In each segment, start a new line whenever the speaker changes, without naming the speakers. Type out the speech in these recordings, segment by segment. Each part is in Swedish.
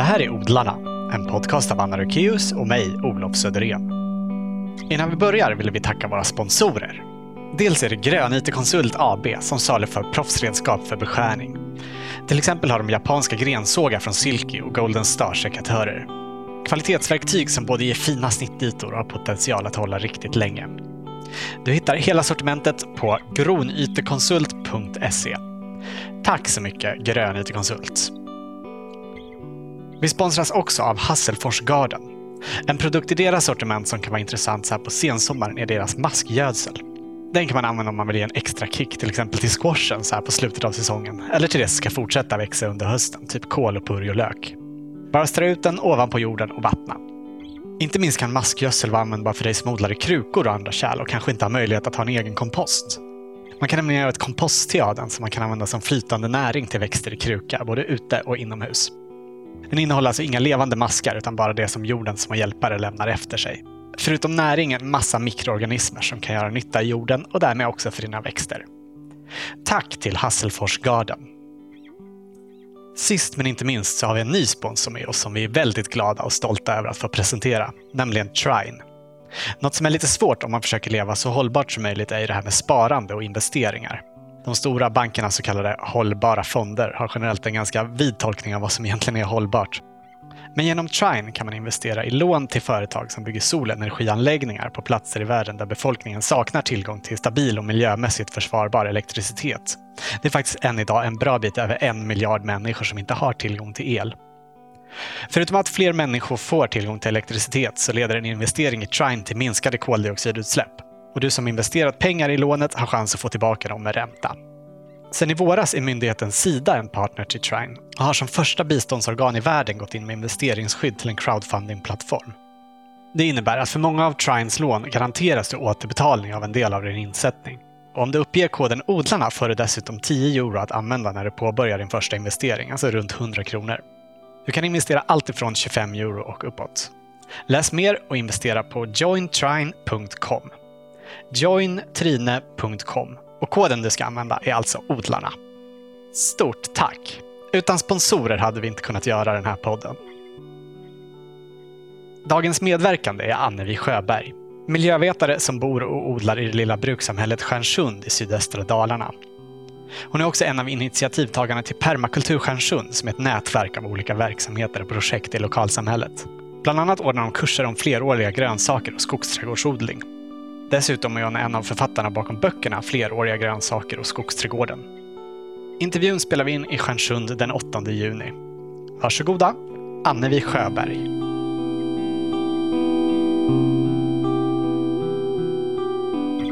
Det här är Odlarna, en podcast av Anna Rökeus och mig, Olof Söderén. Innan vi börjar vill vi tacka våra sponsorer. Dels är det Grön IT-konsult AB som saluför proffsredskap för beskärning. Till exempel har de japanska grensågar från Silky och Golden Star-sekatörer. Kvalitetsverktyg som både ger fina snittytor och har potential att hålla riktigt länge. Du hittar hela sortimentet på gronytekonsult.se. Tack så mycket Grön IT-konsult. Vi sponsras också av Hasselfors Garden. En produkt i deras sortiment som kan vara intressant så här på sensommaren är deras maskgödsel. Den kan man använda om man vill ge en extra kick, till exempel till squashen så här på slutet av säsongen. Eller till det som ska fortsätta växa under hösten, typ kål och purjolök. Bara strö ut den ovanpå jorden och vattna. Inte minst kan maskgödsel vara användbar för dig som odlar i krukor och andra kärl och kanske inte har möjlighet att ha en egen kompost. Man kan nämligen göra ett kompostte av den som man kan använda som flytande näring till växter i kruka, både ute och inomhus. Den innehåller alltså inga levande maskar utan bara det som jorden som hjälpare lämnar efter sig. Förutom näring en massa mikroorganismer som kan göra nytta i jorden och därmed också för dina växter. Tack till Hasselfors Garden. Sist men inte minst så har vi en ny sponsor med oss som vi är väldigt glada och stolta över att få presentera, nämligen Trine. Något som är lite svårt om man försöker leva så hållbart som möjligt är ju det här med sparande och investeringar. De stora bankernas så kallade hållbara fonder har generellt en ganska vid tolkning av vad som egentligen är hållbart. Men genom Trine kan man investera i lån till företag som bygger solenergianläggningar på platser i världen där befolkningen saknar tillgång till stabil och miljömässigt försvarbar elektricitet. Det är faktiskt än idag en bra bit över en miljard människor som inte har tillgång till el. Förutom att fler människor får tillgång till elektricitet så leder en investering i Trine till minskade koldioxidutsläpp. Och du som investerat pengar i lånet har chans att få tillbaka dem med ränta. Sen i våras är myndigheten Sida en partner till Trine och har som första biståndsorgan i världen gått in med investeringsskydd till en crowdfundingplattform. Det innebär att för många av Trines lån garanteras du återbetalning av en del av din insättning. Och om du uppger koden Odlarna får du dessutom 10 euro att använda när du påbörjar din första investering, alltså runt 100 kronor. Du kan investera allt ifrån 25 euro och uppåt. Läs mer och investera på jointrine.com jointrine.com och koden du ska använda är alltså odlarna. Stort tack! Utan sponsorer hade vi inte kunnat göra den här podden. Dagens medverkande är Annevi Sjöberg, miljövetare som bor och odlar i det lilla brukssamhället Stjärnsund i sydöstra Dalarna. Hon är också en av initiativtagarna till Permakultur Stjärnsund som är ett nätverk av olika verksamheter och projekt i lokalsamhället. Bland annat ordnar de kurser om fleråriga grönsaker och skogsträdgårdsodling. Dessutom är hon en av författarna bakom böckerna Fleråriga grönsaker och skogsträdgården. Intervjun spelar vi in i Stjärnsund den 8 juni. Varsågoda, Annevi Sjöberg.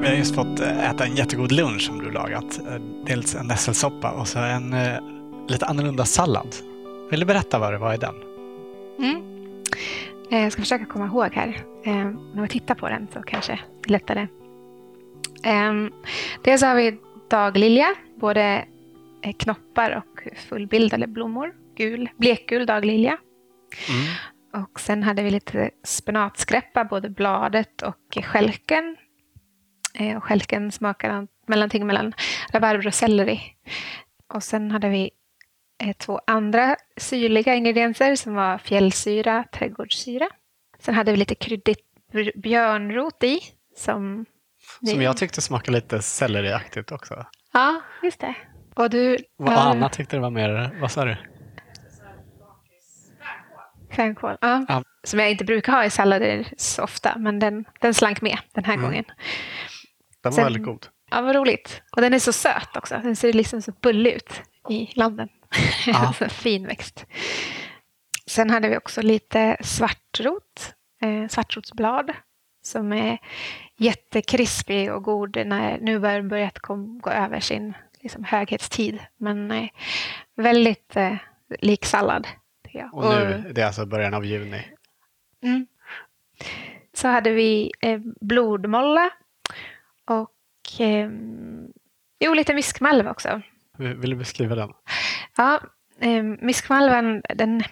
Vi har just fått eh, äta en jättegod lunch som du lagat. Eh, dels en nässelsoppa och så en eh, lite annorlunda sallad. Vill du berätta vad det var i den?
Mm. Eh, Jag ska försöka komma ihåg här. Eh, När vi tittar på den så kanske det är lättare. Eh, Dels har vi daglilja, både eh, knoppar och fullbildade blommor. Gul, blekgul daglilja.
Mm.
Och sen hade vi lite spenatskräppa, både bladet och skälken. Och skälken smakar mellanting mellan rabarber och selleri. Och sen hade vi två andra syrliga ingredienser som var fjällsyra, trädgårdssyra. Sen hade vi lite kryddigt björnrot i. Som,
Som jag tyckte smakade lite selleriaktigt också.
Ja, just det. Och du...
Vad
ja,
Anna tyckte det var mer, vad sa du?
Fänkål. Ja.
Ja.
Som jag inte brukar ha i sallader så ofta, men den, den slank med den här
Mm.
gången.
Den var
Sen-
väldigt god.
Ja, vad roligt. Och den är så söt också. Den ser liksom så bullig ut i landen.
Ja.
så fin växt. Sen hade vi också lite svartrot, eh, svartrotsblad som är jättekrispig och god när nu börjar börjat kom, gå över sin liksom, höghetstid. Men eh, väldigt eh, lik sallad.
Och nu, det är alltså början av juni.
Mm. Så hade vi eh, blodmolla och eh, jo, lite miskmalv också.
Vill du beskriva den?
Ja, eh, miskmalven, den,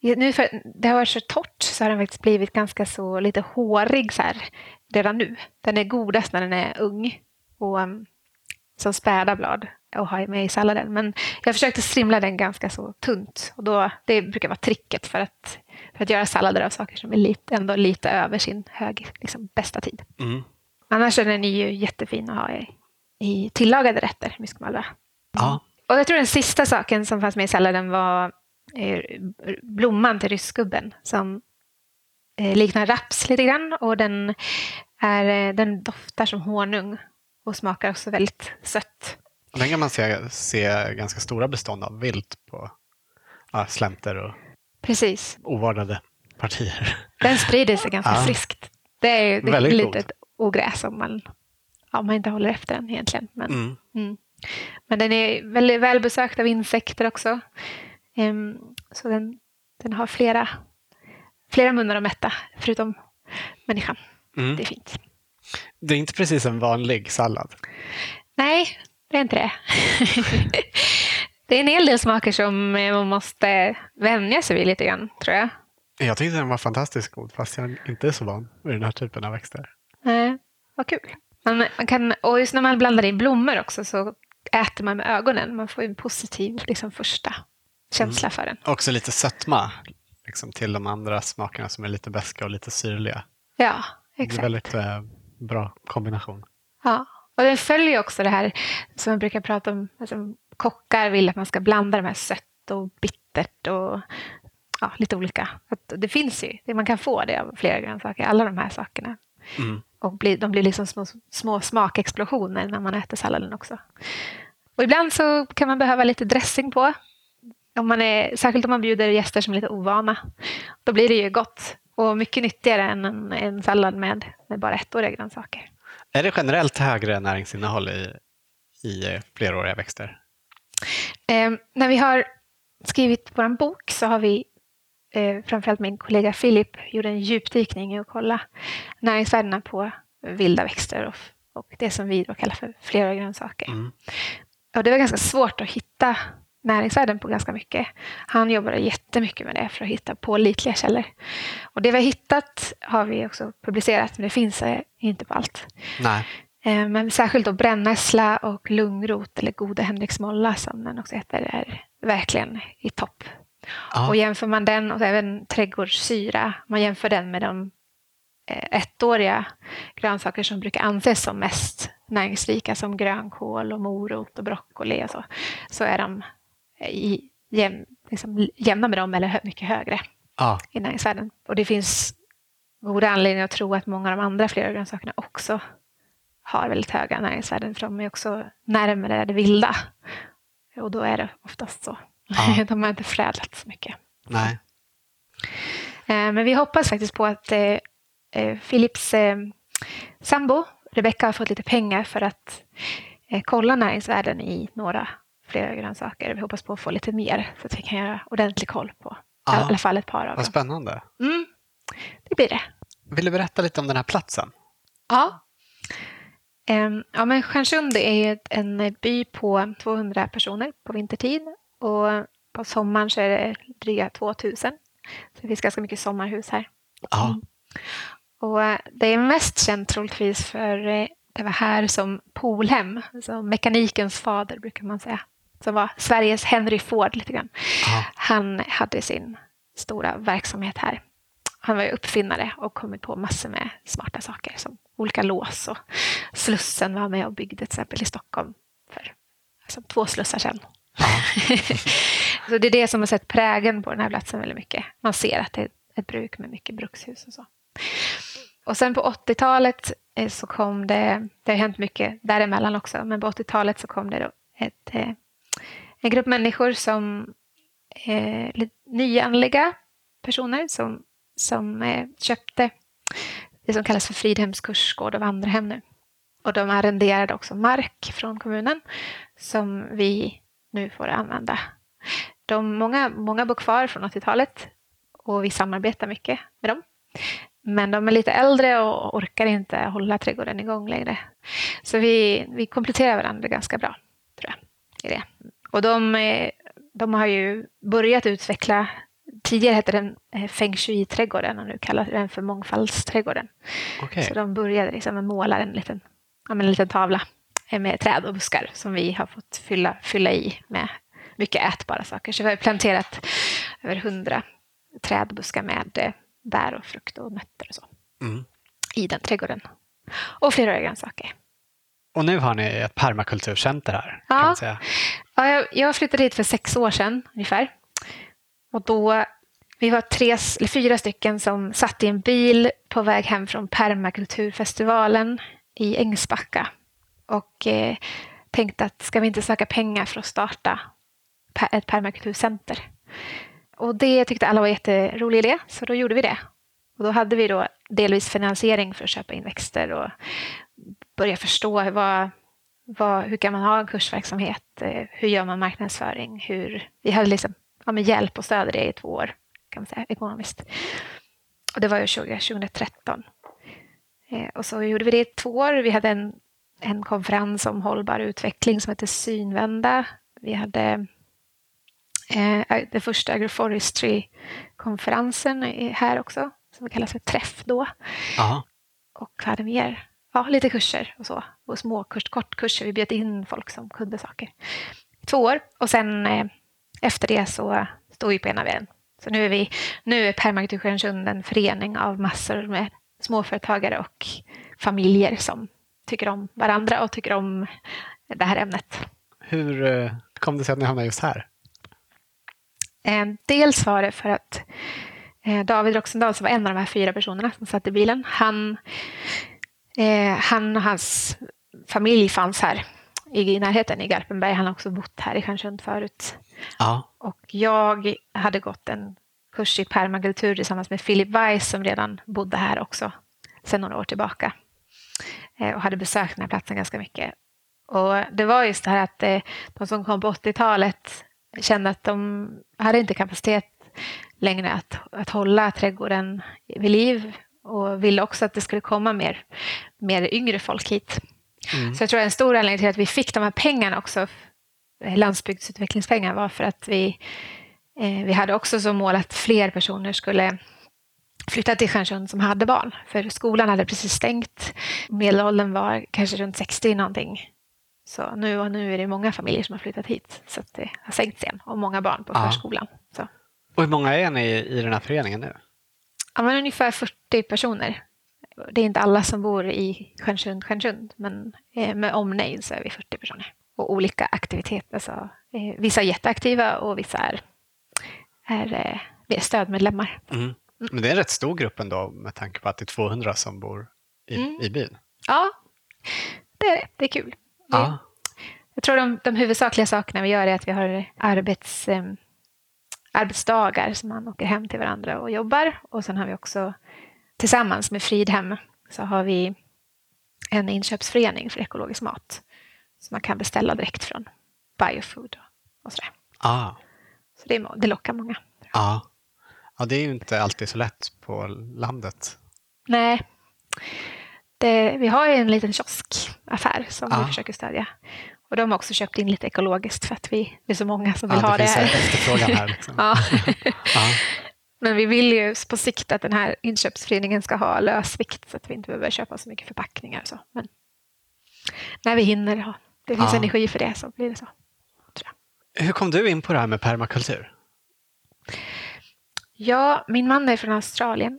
nu för, det har varit så torrt så har den faktiskt blivit ganska så lite hårig så här redan nu. Den är godast när den är ung. Och, um, som späda blad och ha med i salladen. Men jag försökte strimla den ganska så tunt. Och då, det brukar vara tricket för att, för att göra sallader av saker som är lite, ändå lite över sin hög, liksom, bästa tid.
Mm.
Annars är den ju jättefin att ha i, i tillagade rätter, myskmalva.
Ja.
Och jag tror den sista saken som fanns med i salladen var eh, blomman till ryssgubben som eh, liknar raps lite grann och den, är, eh, den doftar som honung och smakar också väldigt sött.
Och den kan man se, se ganska stora bestånd av vilt på ja, slänter och
Precis.
ovårdade partier.
Den sprider sig ganska
Ja.
friskt. Det är
Väldigt
ett
god.
litet ogräs om man, om man inte håller efter den egentligen. Men,
Mm.
mm. Men den är väldigt välbesökt av insekter också. Ehm, så den, den har flera, flera munnar att mätta, förutom människan.
Mm.
Det är fint.
Det är inte precis en vanlig sallad.
Nej, det är inte det. det är en hel del smaker som man måste vänja sig vid lite grann, tror jag.
Jag tyckte den var fantastiskt god fast jag inte är så van vid den här typen av växter.
Nej, vad kul. Man, man kan, och just när man blandar in blommor också så äter man med ögonen. Man får en positiv liksom, första känsla för den.
Också lite sötma liksom, till de andra smakerna som är lite beska och lite syrliga.
Ja,
Det är
exakt.
väldigt eh, bra kombination.
Ja. Och den följer också det här som man brukar prata om. Alltså, kockar vill att man ska blanda de här sött och bittert och ja, lite olika. Att det finns ju, man kan få det av flera grönsaker, alla de här sakerna.
Mm.
Och blir, de blir liksom små, små smakexplosioner när man äter salladen också. Och ibland så kan man behöva lite dressing på. Om man är, särskilt om man bjuder gäster som är lite ovana. Då blir det ju gott och mycket nyttigare än en, en sallad med, med bara ettåriga grönsaker.
Är det generellt högre näringsinnehåll i, i eh, fleråriga växter?
Eh, när vi har skrivit vår bok så har vi, eh, framförallt min kollega Filip, gjort en djupdykning i att kolla näringsvärdena på vilda växter och, och det som vi då kallar för fleråriga grönsaker.
Mm.
Och det var ganska svårt att hitta näringsvärden på ganska mycket. Han jobbade jättemycket med det för att hitta pålitliga källor. Och det vi har hittat har vi också publicerat, men det finns eh, inte på allt.
Nej.
Eh, Men särskilt då brännässla och lungrot, eller gode henriksmolla som den också heter, är verkligen i topp.
Ja.
Och jämför man den och även trädgårdssyra, man jämför den med de eh, ettåriga grönsaker som brukar anses som mest näringsrika som grönkål och morot och broccoli och så, så är de eh, i, jäm, liksom, jämna med dem eller mycket högre
Ja.
i näringsvärden. Och det finns goda anledningar att tro att många av de andra flera grönsakerna också har väldigt höga näringsvärden för de är också närmare det vilda. Och då är det oftast så.
Ja.
de har inte förädlat så mycket.
Nej.
Eh, Men vi hoppas faktiskt på att eh, eh, Philips sambo Rebecca har fått lite pengar för att kolla näringsvärden i några flera grönsaker. Vi hoppas på att få lite mer så att vi kan göra ordentlig koll på i
Ja.
alla fall ett par av
Vad
dem.
spännande.
Mm, det blir det.
Vill du berätta lite om den här platsen?
Ja. Ehm, Ja, men Stjärnsund är en by på 200 personer på vintertid och på sommaren så är det dryga 2000. Så det finns ganska mycket sommarhus här.
Ja.
Mm. Och eh, det är mest känt troligtvis för eh, det var här som Polhem, alltså mekanikens fader brukar man säga, som var Sveriges Henry Ford lite grann.
Ja.
Han hade sin stora verksamhet här. Han var ju uppfinnare och kommit på massor med smarta saker som olika lås och Slussen var med och byggde till exempel i Stockholm för alltså, två slussar sedan. så det är det som har sett prägen på den här platsen väldigt mycket. Man ser att det är ett bruk med mycket brukshus och så. Och sen på 80-talet eh, så kom det, det har hänt mycket däremellan också, men på 80-talet så kom det då ett, eh, en grupp människor som eh, nyanliga personer som, som eh, köpte det som kallas för Fridhems kursgård och vandrarhem nu. Och de arrenderade också mark från kommunen som vi nu får använda. De, många, många bor kvar från 80-talet och vi samarbetar mycket med dem. Men de är lite äldre och orkar inte hålla trädgården igång längre. Så vi, vi kompletterar varandra ganska bra, tror jag. I det. Och de, de har ju börjat utveckla, tidigare hette den eh, Feng Shui-trädgården och nu kallas den för Mångfaldsträdgården.
Okej.
Så de började liksom måla en liten, ja, en liten tavla med träd och buskar som vi har fått fylla, fylla i med mycket ätbara saker. Så vi har planterat över hundra trädbuskar med eh, bär och frukt och nötter och så mm. i den trädgården. Och flera grönsaker.
Och nu har ni ett permakulturcenter här.
Ja,
kan man säga.
ja jag, jag flyttade hit för sex år sedan ungefär. Och då, vi var tre, eller fyra stycken som satt i en bil på väg hem från permakulturfestivalen i Ängsbacka och eh, tänkte att ska vi inte söka pengar för att starta ett permakulturcenter? Och det tyckte alla var en jätterolig idé, så då gjorde vi det. Och då hade vi då delvis finansiering för att köpa in växter och börja förstå vad, vad, hur kan man ha en kursverksamhet, eh, hur gör man marknadsföring, hur, vi hade liksom, ja, med hjälp och stöd i det i två år, kan man säga, ekonomiskt. Och det var ju 2013. Eh, och så gjorde vi det i två år. Vi hade en, en konferens om hållbar utveckling som hette Synvända. Vi hade eh, den första agroforestry-konferensen här också, som kallas för Träff då. Aha. Och vad hade mer? Ja, lite kurser och så. Och små kurs, kortkurser. Vi bjöd in folk som kunde saker. Två år. Och sen eh, efter det så stod vi på ena vägen. Så nu är, vi, nu är Permakultur en förening av massor med småföretagare och familjer som tycker om varandra och tycker om det här ämnet.
Hur eh, kom det sig att ni hamnade just här?
Eh, dels var det för att eh, David Roxendal, som var en av de här fyra personerna som satt i bilen, han, han och hans familj fanns här i närheten i Garpenberg. Han har också bott här i Stjärnsund förut. Ja. Och jag hade gått en kurs i permakultur tillsammans med Philip Weiss som redan bodde här också sedan några år tillbaka och hade besökt den här platsen ganska mycket. Och det var just det här att eh, de som kom på 80-talet kände att de hade inte kapacitet längre att, att hålla trädgården vid liv och ville också att det skulle komma mer, mer yngre folk hit. Mm. Så jag tror en stor anledning till att vi fick de här pengarna också, landsbygdsutvecklingspengar, var för att vi Eh, vi hade också som mål att fler personer skulle flytta till Stjärnsund som hade barn. För skolan hade precis stängt. Medelåldern var kanske runt 60 någonting. Så nu och nu är det många familjer som har flyttat hit. Så det har sänkts igen. Och många barn på ja. förskolan. Så.
Och hur många är ni i den här föreningen nu?
Ja, men ungefär 40 personer. Det är inte alla som bor i Stjärnsund, Stjärnsund. Men eh, med omnejd så är vi 40 personer. Och olika aktiviteter. Alltså, eh, vissa är jätteaktiva och vissa är är, är eh, stödmedlemmar. Mm.
Men det är en rätt stor grupp ändå med tanke på att det är 200 som bor i, mm. i byn.
Ja, det är det. Det är kul. Ja. Jag tror de, de huvudsakliga sakerna vi gör är att vi har arbets, eh, arbetsdagar som man åker hem till varandra och jobbar. Och sen har vi också tillsammans med Fridhem så har vi en inköpsförening för ekologisk mat som man kan beställa direkt från Biofood och sådär. Ah. Så det, det lockar många.
Ja. Ja, det är ju inte alltid så lätt på landet.
Nej. Det, vi har ju en liten kioskaffär som ja. vi försöker stödja. Och de har också köpt in lite ekologiskt för att vi är så många som vill ja, det ha det här.
efterfrågan här. Liksom. ja.
ja. Men vi vill ju på sikt att den här inköpsföreningen ska ha lösvikt så att vi inte behöver köpa så mycket förpackningar. Och så. Men när vi hinner, ha, det finns ja. energi för det, så blir det så.
Hur kom du in på det här med permakultur?
Ja, min man är från Australien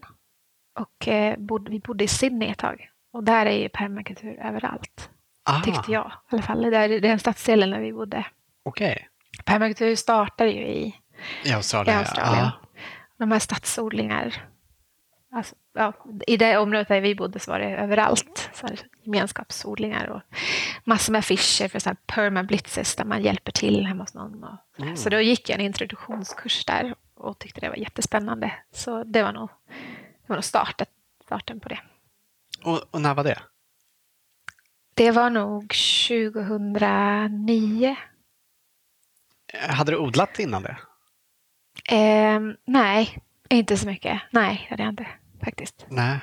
och eh, bod, vi bodde i Sydney ett tag. Och där är ju permakultur överallt. Aha. Tyckte jag i alla fall. Det är den stadsdelen där vi bodde.
Okej. Okay.
Permakultur startar ju i,
I Australien.
I Australien. Ja. De här stadsodlingar Alltså, ja, I det området där vi bodde så var det överallt. Så här, gemenskapsodlingar och massor med affischer för så här permablitzes där man hjälper till hemma hos någon. Och, mm. Så då gick jag en introduktionskurs där och tyckte det var jättespännande. Så det var nog, det var nog startet, starten på det.
Och, och när var det?
Det var nog 2009.
Hade du odlat innan det?
Eh, nej, inte så mycket. Nej, det hade jag inte faktiskt.
Nej.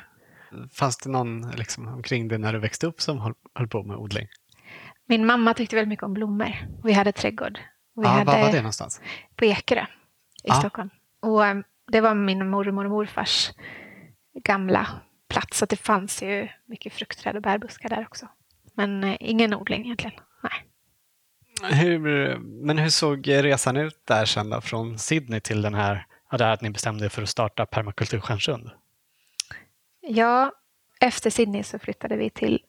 Fanns det någon liksom, omkring dig när du växte upp som höll, höll på med odling?
Min mamma tyckte väldigt mycket om blommor. Vi hade trädgård. Vi
ja,
hade
var var det någonstans?
På Ekerö i ja. Stockholm. Och um, det var min mormor och morfars gamla plats. Så det fanns ju mycket fruktträd och bärbuskar där också. Men eh, ingen odling egentligen. Nej.
Hur, men hur såg resan ut där sen då, från Sydney till den här, ja, där att ni bestämde er för att starta Permakultur Stjärnsund?
Ja, efter Sydney så flyttade vi till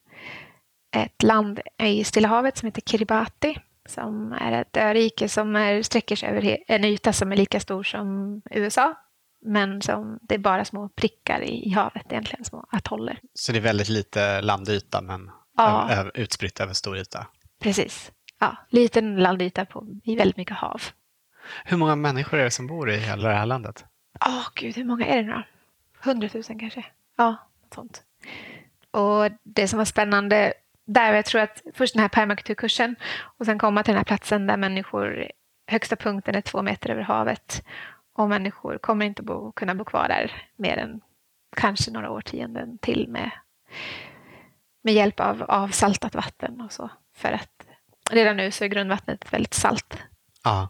ett land i Stilla havet som heter Kiribati som är ett örike som är, sträcker sig över en yta som är lika stor som USA. Men som det är bara små prickar i, i havet, egentligen små atoller.
Så det är väldigt lite landyta men
Ja.
över, utspritt över stor yta.
Precis. Ja, liten landyta på, i väldigt mycket hav.
Hur många människor är det som bor i hela det här landet?
Åh gud, hur många är det nu då? Hundratusen kanske? Ja, något sånt. Och det som var spännande där, jag tror att först den här permakulturkursen och sen komma till den här platsen där människor, högsta punkten är två meter över havet och människor kommer inte bo, kunna bo kvar där mer än kanske några årtionden till med, med hjälp av, av saltat vatten och så. För att redan nu så är grundvattnet väldigt salt.
Ja.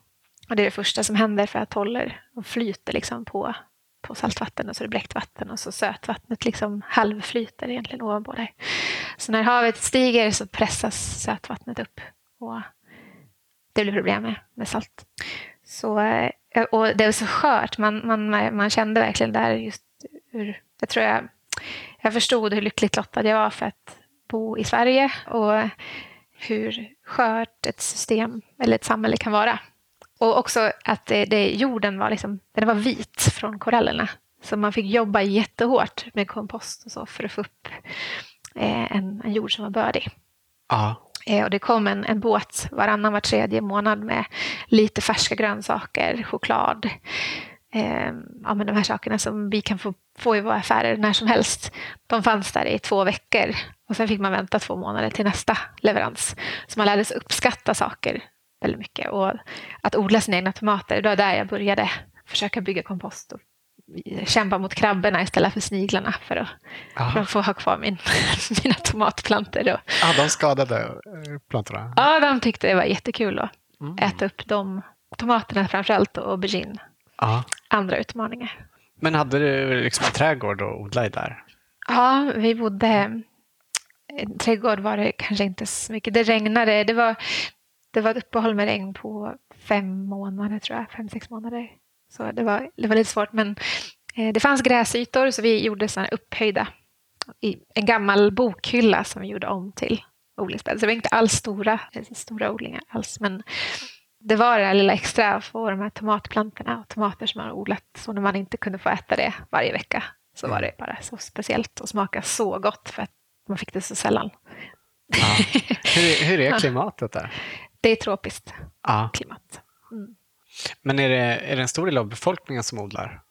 Och det är det första som händer för atoller och flyter liksom på, på saltvatten och så är det bräckt vatten och så sötvattnet liksom halvflyter egentligen ovanpå där. Så när havet stiger så pressas sötvattnet upp och det blir problem med, med salt. Så, eh, och det var så skört, man, man, man kände verkligen där just hur, jag tror jag, jag förstod hur lyckligt lottad jag var för att bo i Sverige och hur skört ett system eller ett samhälle kan vara. Och också att det, det, jorden var, liksom, den var vit från korallerna. Så man fick jobba jättehårt med kompost och så för att få upp eh, en, en jord som var bördig.
Ja.
Eh, och det kom en, en båt varannan var tredje månad med lite färska grönsaker, choklad. Eh, ja, men de här sakerna som vi kan få, få i våra affärer när som helst. De fanns där i två veckor och sen fick man vänta två månader till nästa leverans. Så man lärde sig uppskatta saker väldigt mycket. Och att odla sina egna tomater, det var där jag började försöka bygga kompost och kämpa mot krabborna istället för sniglarna för att, för att få ha kvar min, mina tomatplantor. Och,
ja, de skadade eh, plantorna?
Ja, de tyckte det var jättekul att mm. äta upp de tomaterna framförallt och aubergine.
Ja.
Andra utmaningar.
Men hade du liksom en trädgård att odla i där?
Ja, vi bodde... En trädgård var det kanske inte så mycket. Det regnade. Det var, det var ett uppehåll med regn på fem månader, tror jag. Fem, sex månader. Så det var, det var lite svårt. Men eh, det fanns gräsytor så vi gjorde sådana upphöjda i en gammal bokhylla som vi gjorde om till odlingsbädd. Så det var inte alls stora, stora odlingar alls. Men det var det där lilla extra att få de här tomatplantorna och tomater som man har odlat. Så när man inte kunde få äta det varje vecka så var det bara så speciellt och smaka så gott för att man fick det så sällan.
Ja. Hur, hur är klimatet där?
Det är tropiskt
ja.
klimat. Mm.
Men är det, är det en stor del av befolkningen som odlar?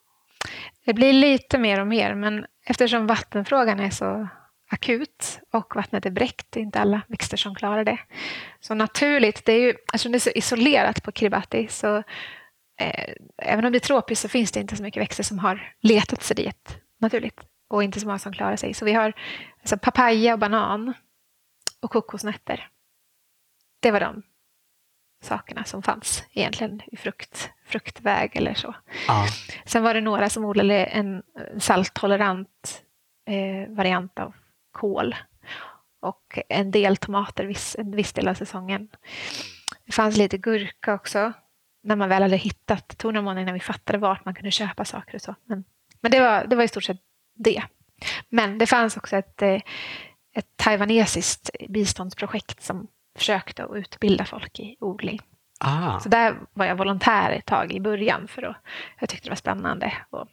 Det blir lite mer och mer, men eftersom vattenfrågan är så akut och vattnet är bräckt, det är inte alla växter som klarar det. Så naturligt, det är ju, eftersom det är så isolerat på Kiribati, så eh, även om det är tropiskt så finns det inte så mycket växter som har letat sig dit naturligt och inte så många som klarar sig. Så vi har alltså, papaya och banan och kokosnötter. Det var de sakerna som fanns egentligen i frukt, fruktväg eller så.
Ja.
Sen var det några som odlade en salttolerant eh, variant av kål och en del tomater viss, en viss del av säsongen. Det fanns lite gurka också när man väl hade hittat, det tog några månader innan vi fattade vart man kunde köpa saker och så. Men, men det, var, det var i stort sett det. Men det fanns också ett, eh, ett taiwanesiskt biståndsprojekt som försökte att utbilda folk i odling.
Ah.
Så där var jag volontär ett tag i början för att jag tyckte det var spännande och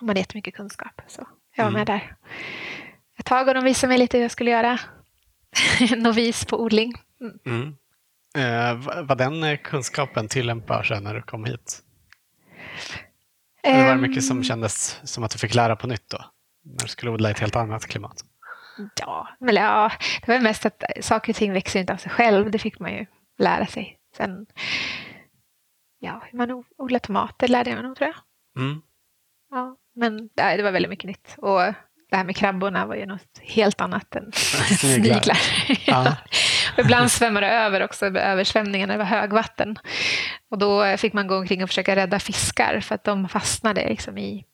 man hade jättemycket kunskap. Så jag var
Mm.
med där ett tag och de visade mig lite hur jag skulle göra. Novis på odling. Mm.
Mm. Eh, va- var den eh, kunskapen tillämpbar sen när du kom hit? Eller var det mycket som
Ehm,
kändes som att du fick lära på nytt då? När du skulle odla i ett helt annat klimat?
Ja, men ja, det var mest att saker och ting växer inte av sig själv. Det fick man ju lära sig. Sen, ja, hur man odlar tomater lärde jag mig nog tror jag.
Mm.
Ja, men ja, det var väldigt mycket nytt. Och det här med krabborna var ju något helt annat än
Sniglar. Ja.
ibland svämmade det över också, översvämningar när det var högvatten. Och då fick man gå omkring och försöka rädda fiskar för att de fastnade liksom i,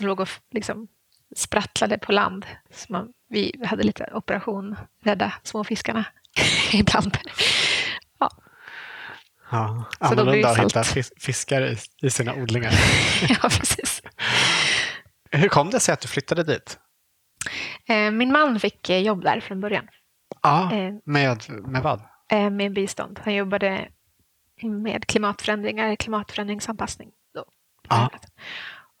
låg och liksom sprattlade på land. Så man vi hade lite operation rädda småfiskarna ibland. Ja.
Ja, annorlunda att hitta fis- fiskar i, sina odlingar.
ja, precis.
Hur kom det sig att du flyttade dit?
Eh, Min man fick eh, jobb där från början
Ja,
Eh.
med, med vad?
med bistånd. Han jobbade med klimatförändringar, klimatförändringsanpassning. Då,
Ja.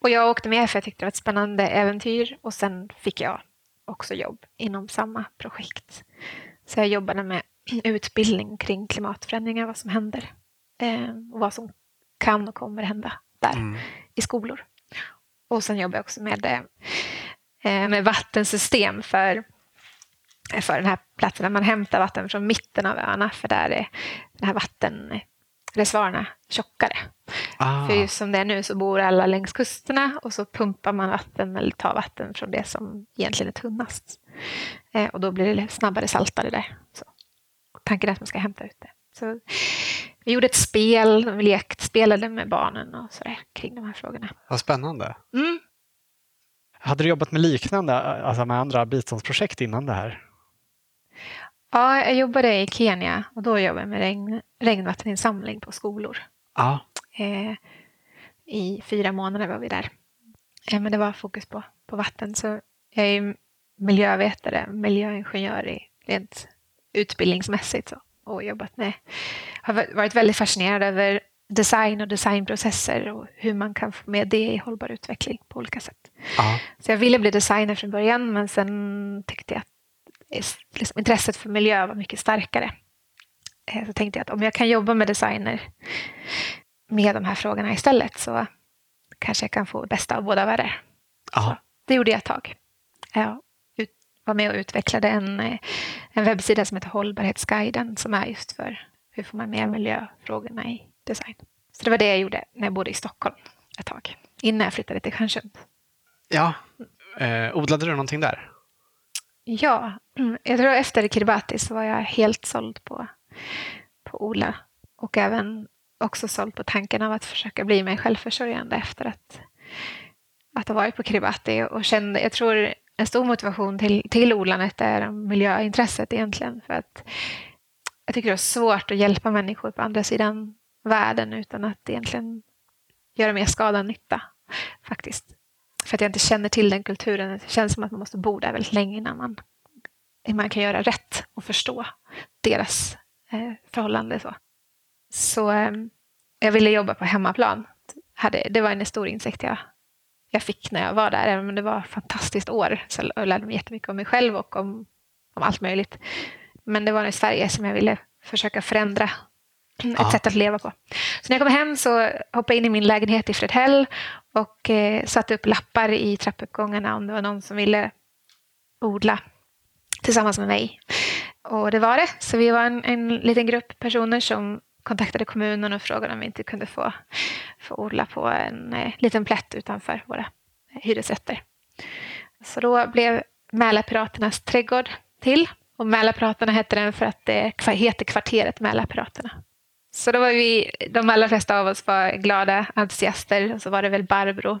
Och jag åkte med för jag tyckte det var ett spännande äventyr och sen fick jag också jobb inom samma projekt. Så jag jobbade med utbildning kring klimatförändringar, vad som händer eh, och vad som kan och kommer hända där
Mm.
i skolor. Och sen jobbar jag också med, eh, med vattensystem för, för den här platsen där man hämtar vatten från mitten av öarna för där är den här vattenreservoarerna tjockare.
Ah,
För just som det är nu så bor alla längs kusterna och så pumpar man vatten eller tar vatten från det som egentligen är tunnast. Eh, och då blir det snabbare saltare där. Så. Tanken är att man ska hämta ut det. Så vi gjorde ett spel, vi lekt, spelade med barnen och sådär kring de här frågorna.
vad spännande.
Mm.
Hade du jobbat med liknande, alltså med andra biståndsprojekt innan det här?
Ja, jag jobbade i Kenya och då jobbade jag med regn, regnvatteninsamling på skolor.
Ja.
Eh, I fyra månader var vi där. Eh, men det var fokus på, på vatten. Så jag är miljövetare, miljöingenjör i rent utbildningsmässigt så, och jobbat med, har va- varit väldigt fascinerad över design och designprocesser och hur man kan få med det i hållbar utveckling på olika sätt.
ja.
Så jag ville bli designer från början men sen tyckte jag att liksom, intresset för miljö var mycket starkare. Eh, Så tänkte jag att om jag kan jobba med designer med de här frågorna istället så kanske jag kan få det bästa av båda världar. Det gjorde jag ett tag. Jag var med och utvecklade en, eh, en webbsida som heter Hållbarhetsguiden som är just för hur får man med miljöfrågorna i design. Så det var det jag gjorde när jag bodde i Stockholm ett tag, innan jag flyttade till Stjärnsund.
ja. Eh, odlade du någonting där?
Ja, jag tror efter Kiribati så var jag helt såld på, på odla och även också såld på tanken av att försöka bli mig självförsörjande efter att, att ha varit på Kiribati. Och kände, jag tror en stor motivation till, till odlandet är miljöintresset egentligen. För att jag tycker det är svårt att hjälpa människor på andra sidan världen utan att egentligen göra mer skada än nytta faktiskt. För att jag inte känner till den kulturen. Det känns som att man måste bo där väldigt länge innan man, innan man kan göra rätt och förstå deras eh, förhållande. Så, så eh, jag ville jobba på hemmaplan. Hade, det var en stor insikt jag, jag fick när jag var där. Även om det var ett fantastiskt år. Så jag lärde mig jättemycket om mig själv och om, om allt möjligt. Men det var i Sverige som jag ville försöka förändra ett sätt att leva på. Så när jag kom hem så hoppade jag in i min lägenhet i Fredhäll och eh, satte upp lappar i trappuppgångarna om det var någon som ville odla tillsammans med mig. Och det var det. Så vi var en, en liten grupp personer som kontaktade kommunen och frågade om vi inte kunde få, få odla på en eh, liten plätt utanför våra hyresrätter. Så då blev Mälarpiraternas trädgård till. Och Mälarpiraterna hette den för att det heter kvarteret Mälarpiraterna. Så då var vi, de allra flesta av oss var glada entusiaster och så var det väl Barbro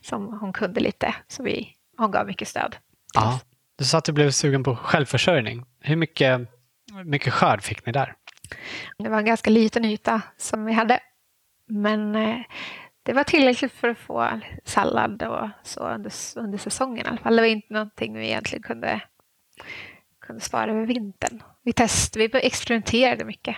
som hon kunde lite, så vi, hon gav mycket stöd.
Ja. Du sa att du blev sugen på självförsörjning. Hur mycket, mycket skörd fick ni där?
Det var en ganska liten yta som vi hade, men eh, det var tillräckligt för att få sallad och så under, under säsongen i alla fall. Det var inte någonting vi egentligen kunde, kunde spara över vintern. Vi testade, vi experimenterade mycket,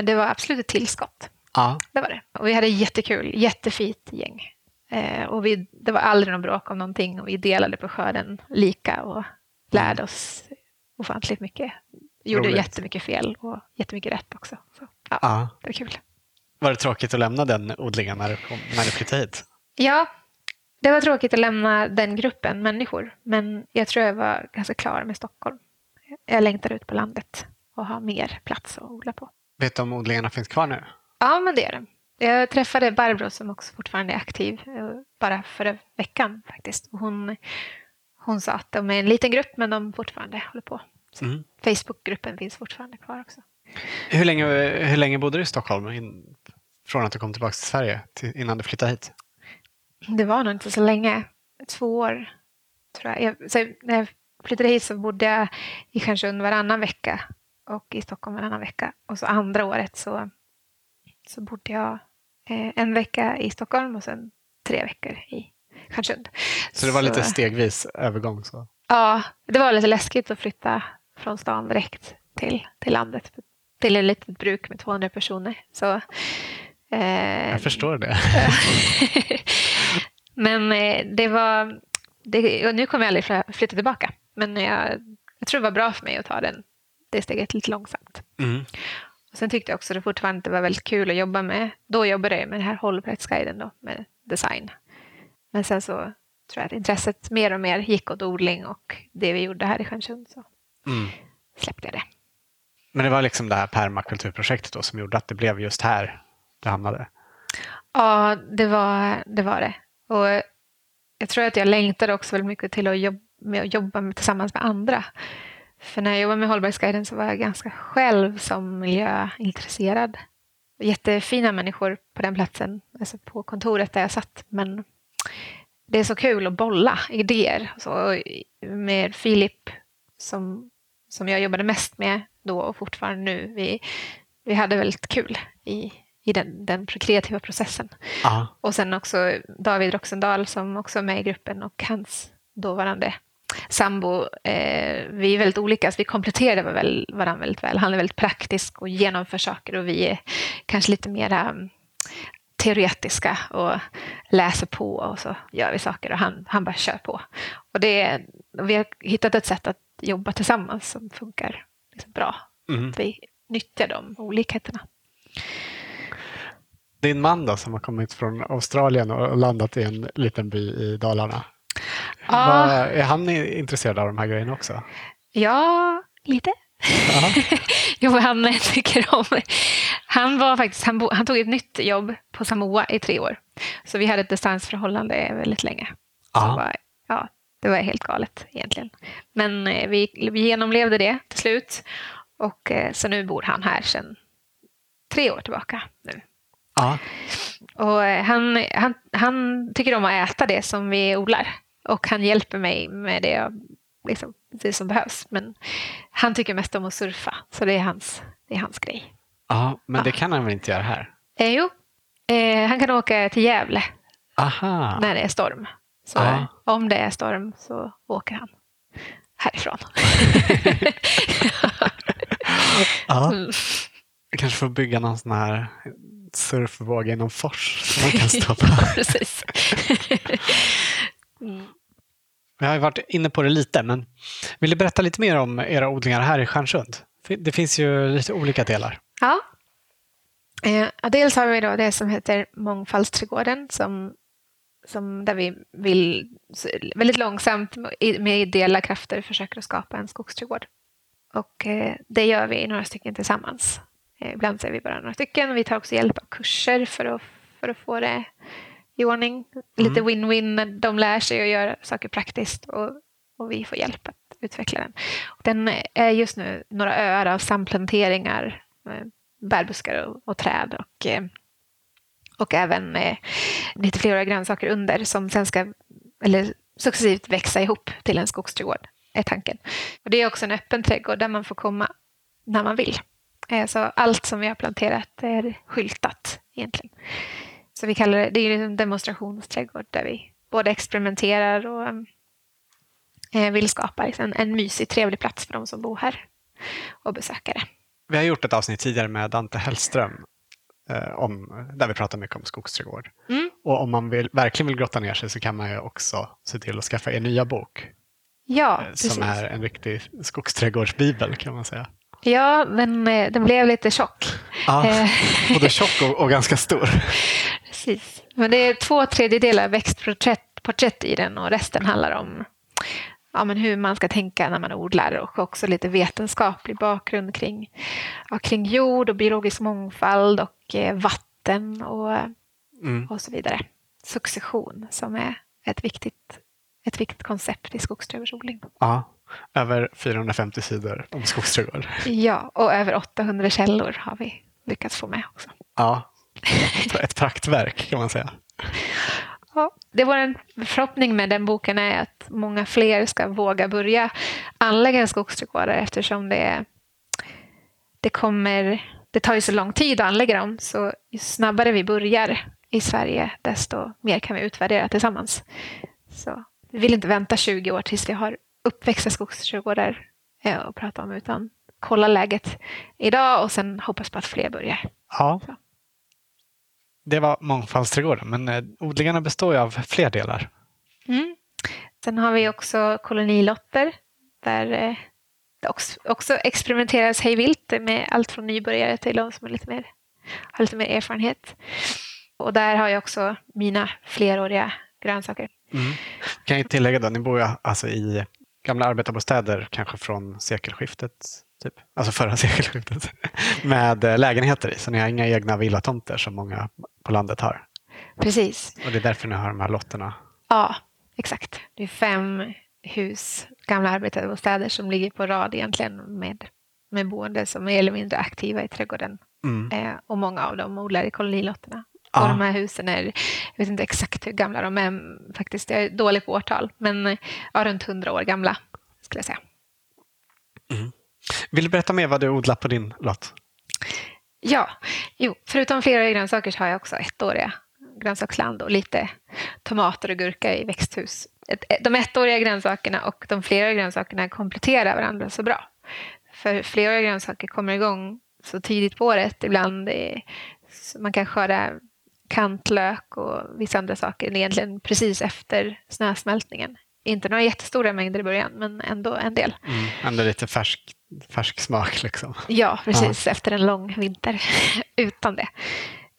men det var absolut ett tillskott.
Ja.
Det var det. Och vi hade jättekul, jättefint gäng. Eh, och vi, det var aldrig någon bråk om någonting och vi delade på skörden lika och lärde oss ofantligt mycket. Gjorde
Roligt.
jättemycket fel och jättemycket rätt också. Så, ja,
ja.
det var kul.
Var det tråkigt att lämna den odlingen när du, kom, när du flyttade hit?
Ja, det var tråkigt att lämna den gruppen människor, men jag tror jag var ganska klar med Stockholm. Jag längtar ut på landet och har mer plats att odla på.
Vet du om odlingarna finns kvar nu?
Ja, men det är det. Jag träffade Barbro som också fortfarande är aktiv, eh, bara förra veckan faktiskt. Hon, hon sa att de är en liten grupp, men de fortfarande håller på.
Mm.
Facebookgruppen finns fortfarande kvar också.
Hur, länge, hur länge bodde du i Stockholm in, från att du kom tillbaka till Sverige till, innan du flyttade hit?
Det var nog inte så länge, två år tror jag. jag så när jag flyttade hit så bodde jag i Stjärnsund varannan vecka och i Stockholm varannan vecka. Och så andra året så, så bodde jag eh, en vecka i Stockholm och sen tre veckor i Stjärnsund.
Så det var lite stegvis övergång? Så.
Ja, det var lite läskigt att flytta från stan direkt till, till landet. Till ett litet bruk med 200 personer. Så,
eh, jag förstår det.
men eh, det var... Det, nu kommer jag aldrig flytta tillbaka. Men jag, jag tror det var bra för mig att ta den, det steget lite långsamt. Mm. Och sen tyckte jag också det fortfarande var väldigt kul att jobba med. Då jobbade jag med den här hållbarhetsguiden då, med design. Men sen så tror jag att intresset mer och mer gick åt odling och det vi gjorde här i Stjärnsund så mm. släppte jag det.
Men det var liksom det här permakulturprojektet då som gjorde att det blev just här det hamnade?
Ja, det var det. Var det. Och jag tror att jag längtade också väldigt mycket till att jobba med att jobba med, tillsammans med andra. För när jag jobbade med Hållbarhetsguiden så var jag ganska själv som miljöintresserad. Jättefina människor på den platsen, alltså på kontoret där jag satt. Men det är så kul att bolla idéer. Så med Filip, som, som jag jobbade mest med då och fortfarande nu, vi, vi hade väldigt kul i, i den, den kreativa processen. Aha. Och sen också David Roxendal som också är med i gruppen och hans dåvarande sambo, eh, vi är väldigt olika, så vi kompletterar väl varandra väldigt väl. Han är väldigt praktisk och genomför saker och vi är kanske lite mera mm, teoretiska och läser på och så gör vi saker och han, han bara kör på. Och det, vi har hittat ett sätt att jobba tillsammans som funkar liksom bra. Mm. vi nyttjar de olikheterna.
Din man då, som har kommit från Australien och landat i en liten by i Dalarna. Ja. Var, är han intresserad av de här grejerna också?
Ja, lite. jo, han tycker om... Han, var faktiskt, han, bo, han tog ett nytt jobb på Samoa i tre år. Så vi hade ett distansförhållande väldigt länge. Var, ja, det var helt galet egentligen. Men eh, vi, vi genomlevde det till slut. Och eh, så nu bor han här sedan tre år tillbaka. nu. Ja. Och eh, han, han, han tycker om att äta det som vi odlar. Och han hjälper mig med det, liksom, det som behövs. Men han tycker mest om att surfa, så det är hans, det är hans grej.
Ja, men det kan han väl inte göra här?
Eh, jo, eh, han kan åka till Gävle Aha. när det är storm. Så ja. om det är storm så åker han härifrån.
ja. Mm. kanske får bygga någon sån här surfvåg i någon fors som man kan stå på. Precis. Vi har varit inne på det lite, men vill du berätta lite mer om era odlingar här i Stjärnsund? Det finns ju lite olika delar.
Ja. Eh, dels har vi då det som heter Mångfaldsträdgården som, som där vi vill väldigt långsamt med ideella krafter försöker att skapa en skogsträdgård. Och eh, det gör vi några stycken tillsammans. Eh, ibland så är vi bara några stycken. Vi tar också hjälp av kurser för att, för att få det i ordning. Lite mm. win-win. De lär sig att göra saker praktiskt och, och vi får hjälp att utveckla den. Den är just nu några öar av samplanteringar, eh, bärbuskar och, och träd och, eh, och även eh, lite flera grönsaker under som sen ska eller successivt växa ihop till en skogsträdgård, är tanken. Och det är också en öppen trädgård där man får komma när man vill. Så allt som vi har planterat är skyltat egentligen. Så vi kallar det, det är en demonstrationsträdgård där vi både experimenterar och eh, vill skapa liksom en mysig, trevlig plats för de som bor här och besökare.
Vi har gjort ett avsnitt tidigare med Dante Hellström eh, om, där vi pratar mycket om skogsträdgård. Mm. Och om man vill, verkligen vill grotta ner sig så kan man ju också se till att skaffa er nya bok.
Ja,
eh, som är en riktig skogsträdgårdsbibel kan man säga.
Ja, den, den blev lite tjock.
Ja, både tjock och, och, ganska stor.
Precis. Men det är två tredjedelar växtporträtt porträtt i den och resten handlar om ja, men hur man ska tänka när man odlar och också lite vetenskaplig bakgrund kring, ja, kring jord och biologisk mångfald och eh, vatten och, mm. och så vidare. Succession som är ett viktigt, ett viktigt koncept i skogsträdgårdsodling.
Ja, över 450 sidor om skogsträdgård.
Ja, och över 800 källor har vi lyckats få med också.
Ja, ett praktverk kan man säga.
Ja, det var en förhoppning med den boken är att många fler ska våga börja anlägga en skogsträdgårdar eftersom det, det kommer det tar ju så lång tid att anlägga dem, så ju snabbare vi börjar i Sverige, desto mer kan vi utvärdera tillsammans. Så vi vill inte vänta 20 år tills vi har uppväxta skogsträdgårdar eh, och prata om, utan kolla läget idag och sen hoppas på att fler börjar.
Ja. Så. Det var mångfaldsträdgården, men eh, odlingarna består ju av fler delar.
Mm. Sen har vi också kolonilotter där eh, det också, också experimenteras hejvilt med allt från nybörjare till de som är lite mer, har lite mer erfarenhet. Och där har jag också mina fleråriga grönsaker.
Mm. Kan jag tillägga då, ni bor ju alltså i gamla arbetarbostäder kanske från sekelskiftet, typ. alltså förra sekelskiftet, med eh, lägenheter i. Så ni har inga egna villatomter som många på landet har.
Precis.
Och det är därför ni har de här lotterna.
Ja, exakt. Det är fem hus, gamla arbetarbostäder som ligger på rad egentligen med, med boende som är mer eller mindre aktiva i trädgården. Mm. Eh, och många av dem odlar i kolonilotterna. Ja. Och de här husen är, jag vet inte exakt hur gamla de är faktiskt, jag är dålig på årtal, men ja, runt hundra år gamla skulle jag säga.
Mm. Vill du berätta mer vad du odlar på din lott?
Ja, jo, förutom flera grönsaker så har jag också ettåriga grönsaksland och lite tomater och gurka i växthus. De ettåriga grönsakerna och de fleråriga grönsakerna kompletterar varandra så bra. För fleråriga grönsaker kommer igång så tidigt på året. Ibland är, man kan skörda kantlök och vissa andra saker egentligen precis efter snösmältningen. Inte några jättestora mängder i början, men ändå en del.
Mm, ändå lite färsk, färsk smak. Liksom.
Ja, precis. Ja. Efter en lång vinter utan det.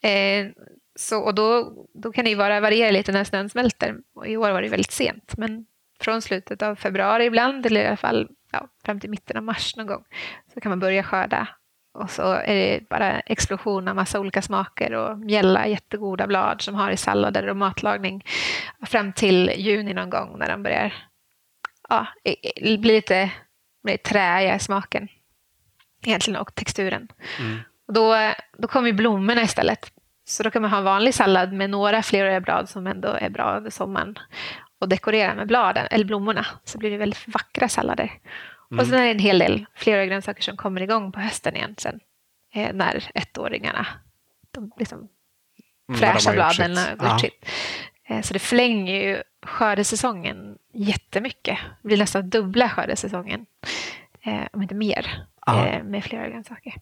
Eh, så, och då, då kan det ju vara, variera lite när snön smälter. Och I år var det väldigt sent, men från slutet av februari ibland, eller i alla fall ja, fram till mitten av mars någon gång, så kan man börja skörda. Och så är det bara explosion av massa olika smaker och mjälla jättegoda blad som har i sallader och matlagning fram till juni någon gång när de börjar ja, bli lite bli träiga i smaken egentligen och texturen. Mm. Och då, då kommer blommorna istället. Så då kan man ha vanlig sallad med några fleråriga blad som ändå är bra över sommaren och dekorera med bladen, eller blommorna, så blir det väldigt vackra sallader. Mm. Och sen är det en hel del fleråriga grönsaker som kommer igång på hösten igen sen, eh, när ettåringarna, de liksom mm, fräscha bladen har gjort sitt. Eh, så det förlänger ju skördesäsongen jättemycket. Det blir nästan dubbla skördesäsongen, eh, om inte mer, eh, med flera grönsaker.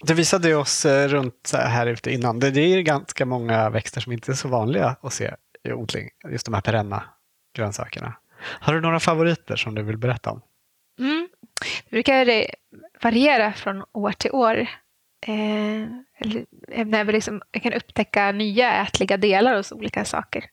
Du visade oss runt här ute innan. Det är ganska många växter som inte är så vanliga att se i odling. Just de här perenna grönsakerna. Har du några favoriter som du vill berätta om?
Mm. Det brukar variera från år till år. Eh, eh när vi liksom, kan upptäcka nya ätliga delar hos olika saker.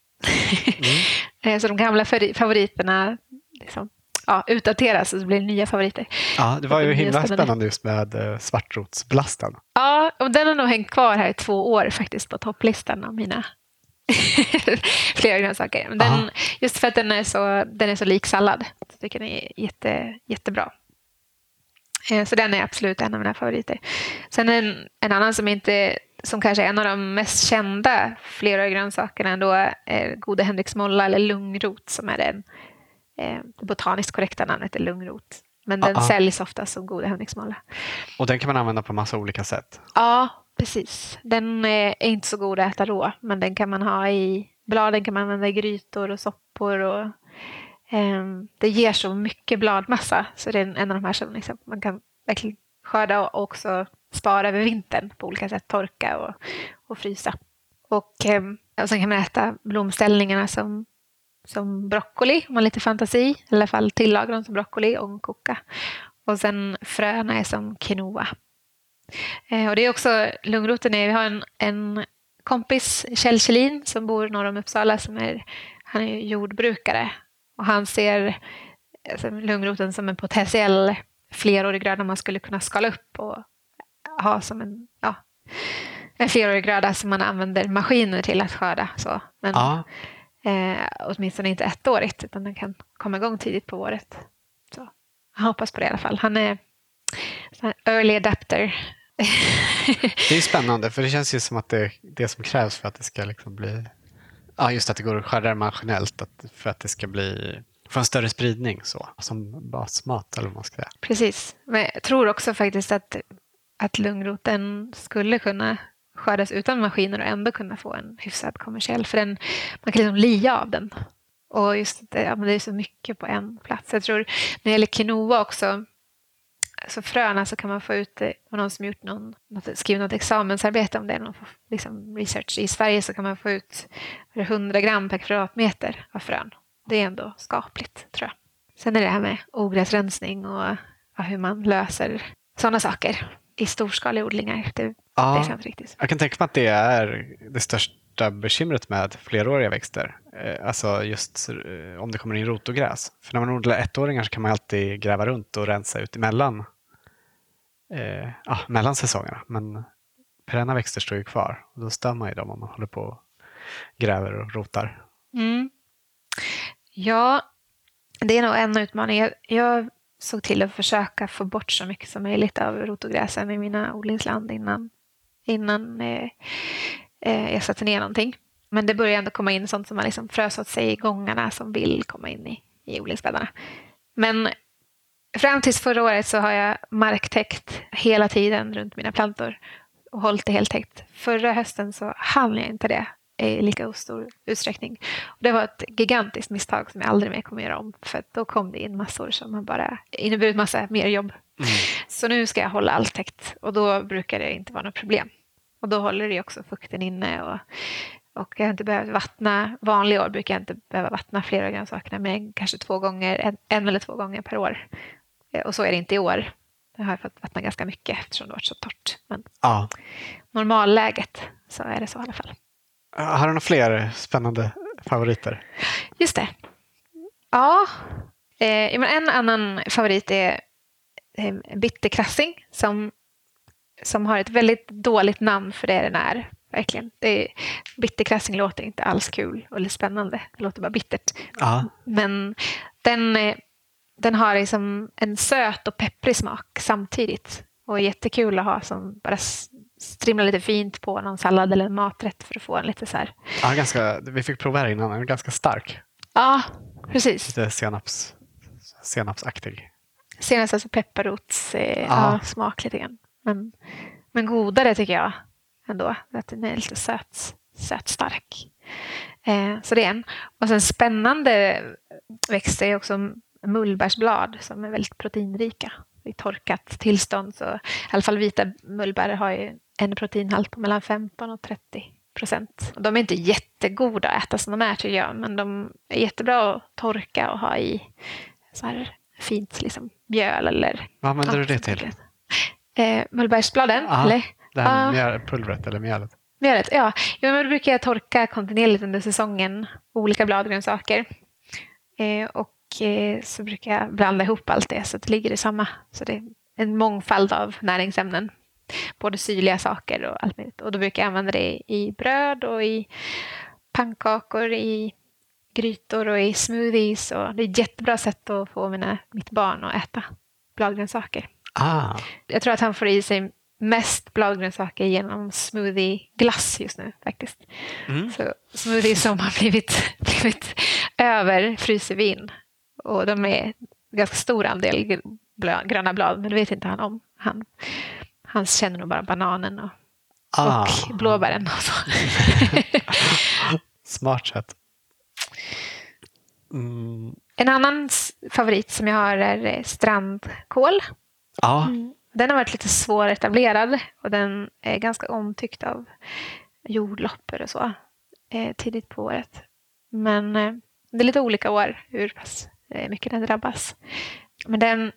Mm. så de gamla favoriterna liksom, ja, utdateras och så blir det nya favoriter.
Ja, det var ju himla spännande just med uh, svartrotsblasten.
Ja, och den har nog hängt kvar här i två år faktiskt på topplistan av mina flera grönsaker. Den, just för att den är så, den är så lik sallad. Jag tycker den är jätte, jättebra. Eh, så den är absolut en av mina favoriter. Sen en, en annan som inte som kanske är en av de mest kända flera grönsakerna ändå är gode Henriksmolla eller lungrot som är den Eh, det botaniskt korrekta namnet är lungrot. Men den Aha. säljs ofta som goda henriksmåla.
Och den kan man använda på massa olika sätt?
Ja, precis. Den är inte så god att äta rå, men den kan man ha i bladen kan man använda i grytor och soppor. Och, eh, Ehm, det ger så mycket bladmassa, så det är en av de här som liksom, man kan verkligen skörda och också spara över vintern på olika sätt, torka och, och frysa. Och, ehm, och sen kan man äta blomställningarna som som broccoli, om man har lite fantasi. I alla fall tillaga dem som broccoli och koka. Och sen fröna är som quinoa. Ehm, och det är också lungroten. Är, vi har en, en kompis, Kjell Kjellin, som bor norr om Uppsala. Som är, han är jordbrukare. Och han ser alltså, lungroten som en potentiell flerårig gröda man skulle kunna skala upp och ha som en, ja, en flerårig gröda som man använder maskiner till att skörda. Så. Men, ja. Eh, åtminstone inte ettårigt, utan den kan komma igång tidigt på året. Så jag hoppas på det i alla fall. Han är early adapter.
det är spännande, för det känns ju som att det är det som krävs för att det ska liksom bli Ja, just att det går att skära maskinellt att, för att det ska bli få en större spridning så, som basmat eller vad man ska säga.
Precis, men jag tror också faktiskt att, att lungroten skulle kunna skördas utan maskiner och ändå kunna få en hyfsad kommersiell, för den, man kan liksom lia av den. Och just det, ja, men det är så mycket på en plats. Jag tror när det gäller quinoa också, så fröna så kan man få ut, det var någon som gjort någon, skrivit något examensarbete om det, någon liksom research. I Sverige så kan man få ut 100 gram per kvadratmeter av frön. Det är ändå skapligt, tror jag. Sen är det här med ogräsrensning och ja, hur man löser sådana saker i storskaliga odlingar. Det
Ja,
jag inte riktigt.
jag kan tänka mig att det är det största bekymret med fleråriga växter. Eh, Alltså just eh, om det kommer in rotogräs. För när man odlar ettåringar så kan man alltid gräva runt och rensa ut emellan eh, ja, mellan säsongerna. Men perenna växter står ju kvar och då stör man ju dem om man håller på och gräver och rotar.
Mm. Ja, det är nog en utmaning. Jag, jag såg till att försöka få bort så mycket som möjligt av rotogräsen i mina odlingsland innan, innan eh, eh, jag satte ner någonting. Men det börjar ändå komma in sånt som har liksom frös åt sig i gångarna som vill komma in i, i odlingsbäddarna. Men fram tills förra året så har jag marktäckt hela tiden runt mina plantor och hållit det heltäckt. Förra hösten så hann jag inte det i lika stor utsträckning. Och det var ett gigantiskt misstag som jag aldrig mer kommer göra om. För då kom det in massor som har bara inneburit massa mer jobb.
Mm.
Så nu ska jag hålla allt täckt och då brukar det inte vara något problem. Och då håller det också fukten inne och, och jag har inte behövt vattna. Vanliga år brukar jag inte behöva vattna flera av grönsakerna men kanske två gånger, en, en eller två gånger per år. Eh, Och så är det inte i år. Jag har fått vattna ganska mycket eftersom det har varit så torrt. Men
Ja.
normalläget så är det så i alla fall.
Har du några fler spännande favoriter?
Just det. Ja, eh, men en annan favorit är eh, bitterkrassing som, som har ett väldigt dåligt namn för det den är. Verkligen. Det är, bitterkrassing låter inte alls kul eller spännande. Det låter bara bittert.
Ja.
Men den, eh, den har liksom en söt och pepprig smak samtidigt. Och är jättekul att ha som bara strimla lite fint på någon sallad eller en maträtt för att få en lite så här.
Ja, ganska, vi fick prova här innan, den är ganska stark.
Ja, precis.
Lite senaps, senapsaktig.
Senast alltså pepparrots eh,
Ja.
ja, smak lite grann. Men, men godare tycker jag ändå. Att den är lite söt, söt stark. Eh, så det är en. Och sen spännande växter är också mullbärsblad som är väldigt proteinrika. I torkat tillstånd så i alla fall vita mullbär har ju en proteinhalt på mellan 15 och 30 procent. De är inte jättegoda att äta som de är tycker jag, men de är jättebra att torka och ha i så här fint liksom, mjöl eller...
Vad använder du det till?
Eh, mullbärsbladen,
Ja.
eller?
Det här mjöl, pulvret eller mjölet?
Mjölet, ja. Jo, men då brukar jag torka kontinuerligt under säsongen olika bladgrönsaker. Eh, och så brukar jag blanda ihop allt det så att det ligger i samma. Så det är en mångfald av näringsämnen. Både syrliga saker och allt möjligt. Och då brukar jag använda det i bröd och i pannkakor, i grytor och i smoothies. Och det är ett jättebra sätt att få mina, mitt barn att äta bladgrönsaker.
Ah,
Jag tror att han får i sig mest bladgrönsaker genom smoothie-glass just nu faktiskt.
Mm.
Så smoothies som har blivit, blivit över fryser vi in. Och de är ganska stor andel gröna blad, men det vet inte han om. Han, han känner nog bara bananen och,
ah.
och blåbären. Och så.
Smart sätt. Mm.
en annan favorit som jag har är eh, strandkål.
Ja,
Den har varit lite svåretablerad och den är ganska omtyckt av jordloppor och så eh, tidigt på året. Men eh, det är lite olika år hur pass mycket den drabbas. Men den,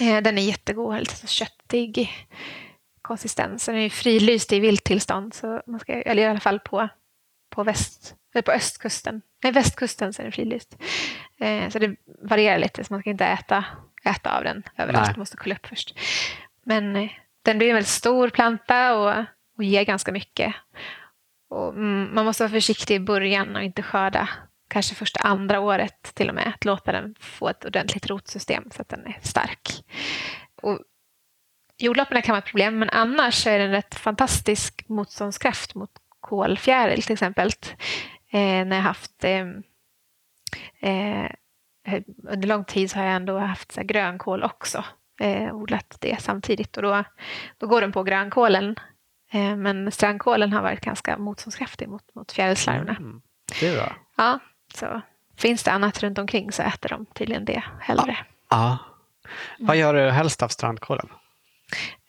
eh, den är jättegod, lite så köttig konsistens. Den är ju frilyst i vilttillstånd, så man ska, eller i alla fall på, på, väst, eller på östkusten. Nej, västkusten så är den frilyst. Eh, så det varierar lite, så man ska inte äta, äta av den överallt. Man måste kolla upp först. Men eh, den blir en väldigt stor planta och, och ger ganska mycket. Och, mm, man måste vara försiktig i början och inte skörda kanske första andra året till och med. Att låta den få ett ordentligt rotsystem så att den är stark. Och jordlopporna kan vara ett problem men annars är den rätt fantastisk motståndskraft mot kolfjäril till exempel. Eh, när jag haft eh, eh, under lång tid har jag ändå haft så här, grönkål också. Eh, odlat det samtidigt och då, då går den på grönkålen. Eh, men strandkålen har varit ganska motståndskraftig mot, mot fjärilslarverna.
Mm, det är bra.
Ja, så finns det annat runt omkring så äter de tydligen det hellre.
Ja. Vad gör du helst av strandkålen?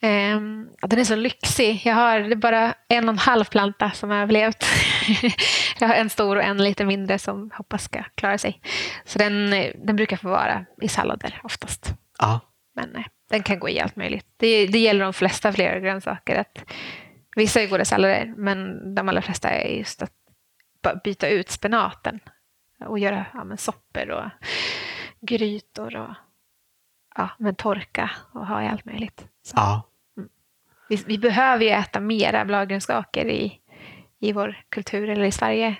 Um, den är så lyxig. Jag har det är bara en och en halv planta som har överlevt. jag har en stor och en lite mindre som hoppas ska klara sig. Så den, den brukar få vara i sallader oftast.
Ja.
Men eh, den kan gå i allt möjligt. Det, det gäller de flesta flera grönsaker. Att vissa är goda sallader, men de allra flesta är just att byta ut spenaten och göra ja, men soppor och grytor och ja, men torka och ha i allt möjligt. Så.
Ja.
Mm. Vi, vi, behöver ju äta mera bladgrönsaker i, i vår kultur eller i Sverige.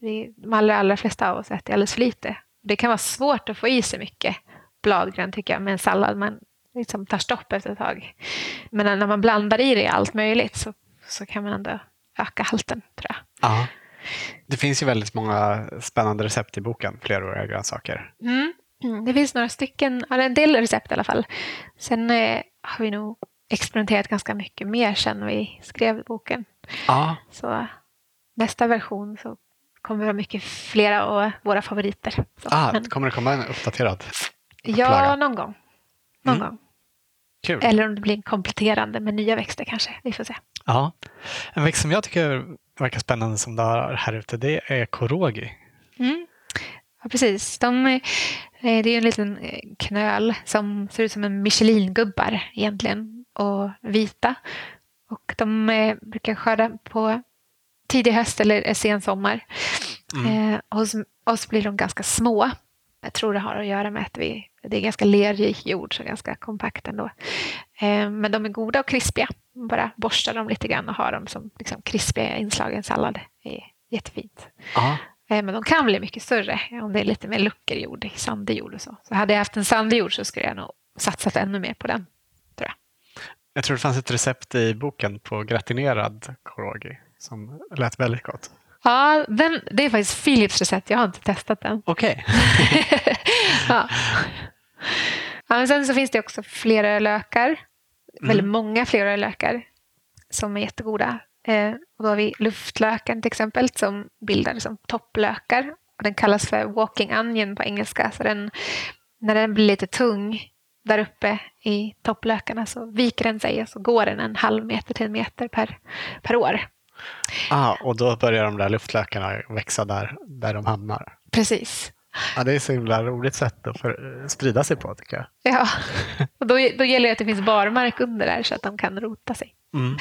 Vi, de allra, allra flesta av oss äter alldeles för lite. Det kan vara svårt att få i sig mycket bladgrönt tycker jag med en sallad. Man liksom tar stopp efter ett tag. Men när man blandar i det allt möjligt så, så kan man ändå öka halten tror jag.
Ja. Det finns ju väldigt många spännande recept i boken, fleråriga grönsaker.
Mm. Mm, det finns några stycken, eller en del recept i alla fall. Sen eh, har vi nog experimenterat ganska mycket mer sen vi skrev boken.
Ja.
Så nästa version så kommer det vara mycket flera av våra favoriter. Så,
ah, men... Kommer det komma en uppdaterad
upplaga? Ja, någon gång. Någon
mm.
gång.
Kul.
Eller om det blir kompletterande med nya växter kanske. Vi får se.
Ja. En växt som jag tycker verkar spännande som du har här ute det är korogi.
Mm. Ja, precis. De, eh, det är en liten eh, knöl som ser ut som en Michelin-gubbar egentligen och vita. Och de eh, brukar skörda på tidig höst eller sen sommar. Mm. Eh, hos oss blir de ganska små. Jag tror det har att göra med att vi, det är ganska lerrik jord, så ganska kompakt ändå. Eh, men de är goda och krispiga. Bara borsta dem lite grann och ha dem som liksom, krispiga inslag i en sallad. Det är jättefint.
Aha.
Eh, men de kan bli mycket större om det är lite mer luckor i jord, sandig jord och så. Så hade jag haft en sandig jord så skulle jag nog satsat ännu mer på den. Tror jag.
jag tror det fanns ett recept i boken på gratinerad korogi som lät väldigt gott.
Ja, den, det är faktiskt Philips recept. Jag har inte testat den.
Okej.
Okay. ja. ja, men sen så finns det också flera lökar. Mm. Väldigt många flera lökar som är jättegoda. Eh, och då har vi luftlöken till exempel som bildar liksom topplökar. Och den kallas för walking onion på engelska. Så den, när den blir lite tung där uppe i topplökarna så viker den sig och så går den en halv meter till en meter per, per år.
Ah, och då börjar de där luftlökarna växa där, där de hamnar?
Precis.
Ja, det är så himla roligt sätt att för, sprida sig på tycker jag.
Ja, och då, då gäller det att det finns barmark under där så att de kan rota sig.
Mm.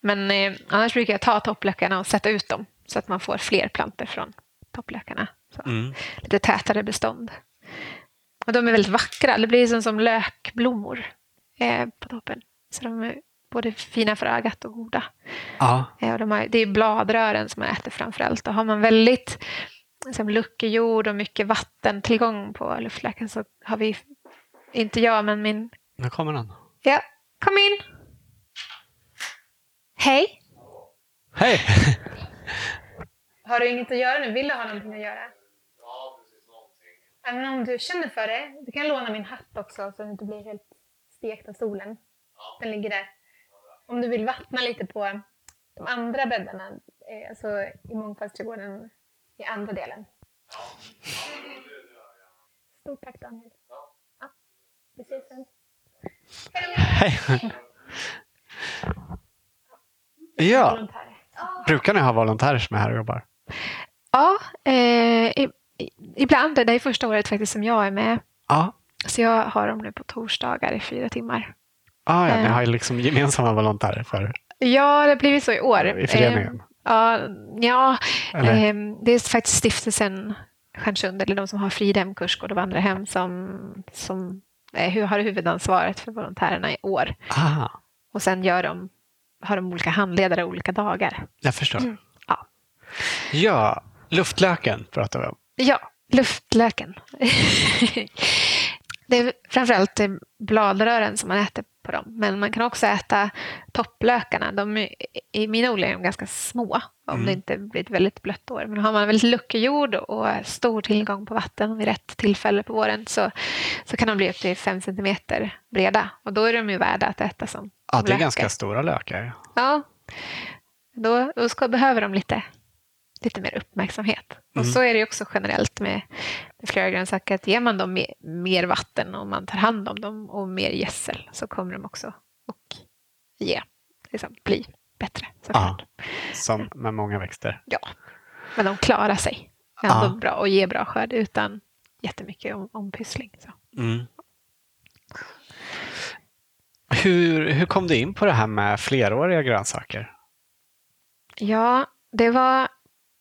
Men eh, annars brukar jag ta topplökarna och sätta ut dem så att man får fler plantor från topplökarna.
Mm.
Lite tätare bestånd. Och de är väldigt vackra. Det blir som, som lökblommor eh, på toppen. Så de är både fina för ögat och goda.
Ja.
Eh, och de har, det är bladrören som man äter framför allt. Och har man väldigt liksom, luckig jord och mycket vattentillgång på luftlöken så har vi, inte jag men min...
Nu kommer han.
Ja, kom in! Hej!
Hej!
Har du inget att göra nu? Vill du ha någonting att göra?
Ja, precis. Någonting.
Även om du känner för det. Du kan låna min hatt också så att du inte blir helt stekt av solen. Den ligger där. Om du vill vattna lite på de andra bäddarna, eh, alltså i mångfaldsträdgården i andra delen. Stort tack Daniel.
Ja.
Ja, vi ses sen. Hej
Hej! Ja, brukar ni ha volontärer som är här och jobbar?
Ja, eh, ibland. Det är första året faktiskt som jag är med.
Ja.
Så jag har dem nu på torsdagar i fyra timmar.
Ah, ja, ni
Eh.
har ju liksom gemensamma volontärer för
Ja, det har blivit så i år.
i föreningen.
Eh, ja, ja eh, det är faktiskt stiftelsen Stjärnsund, eller de som har Fridhem kursgård och vandrarhem som, som har huvudansvaret för volontärerna i år.
Ah,
Och sen gör de, har de olika handledare olika dagar.
jag förstår.
Mm, ja.
Ja, luftlöken pratar vi om.
Ja, luftlöken. det är framförallt bladrören som man äter på dem. Men man kan också äta topplökarna. De är, I mina odlingar är de ganska små om
Mm.
det inte blir ett väldigt blött år. Men har man väldigt luckig jord och stor tillgång på vatten vid rätt tillfälle på våren så, så kan de bli upp till fem centimeter breda. Och då är de ju värda att äta som
Ja, det är
lökar.
ganska stora lökar.
Ja, då, då ska, behöver de lite, lite mer uppmärksamhet. Och
Mm.
så är det också generellt med, med flera grönsaker att ger man dem mer, vatten och man tar hand om dem och mer gödsel så kommer de också att ge, liksom, bli bättre. såklart.
Som med många växter.
Ja. Men de klarar sig ändå
Ja.
bra och ger bra skörd utan jättemycket om, ompyssling. Så.
Mm. Hur, hur kom du in på det här med fleråriga grönsaker?
Ja, det var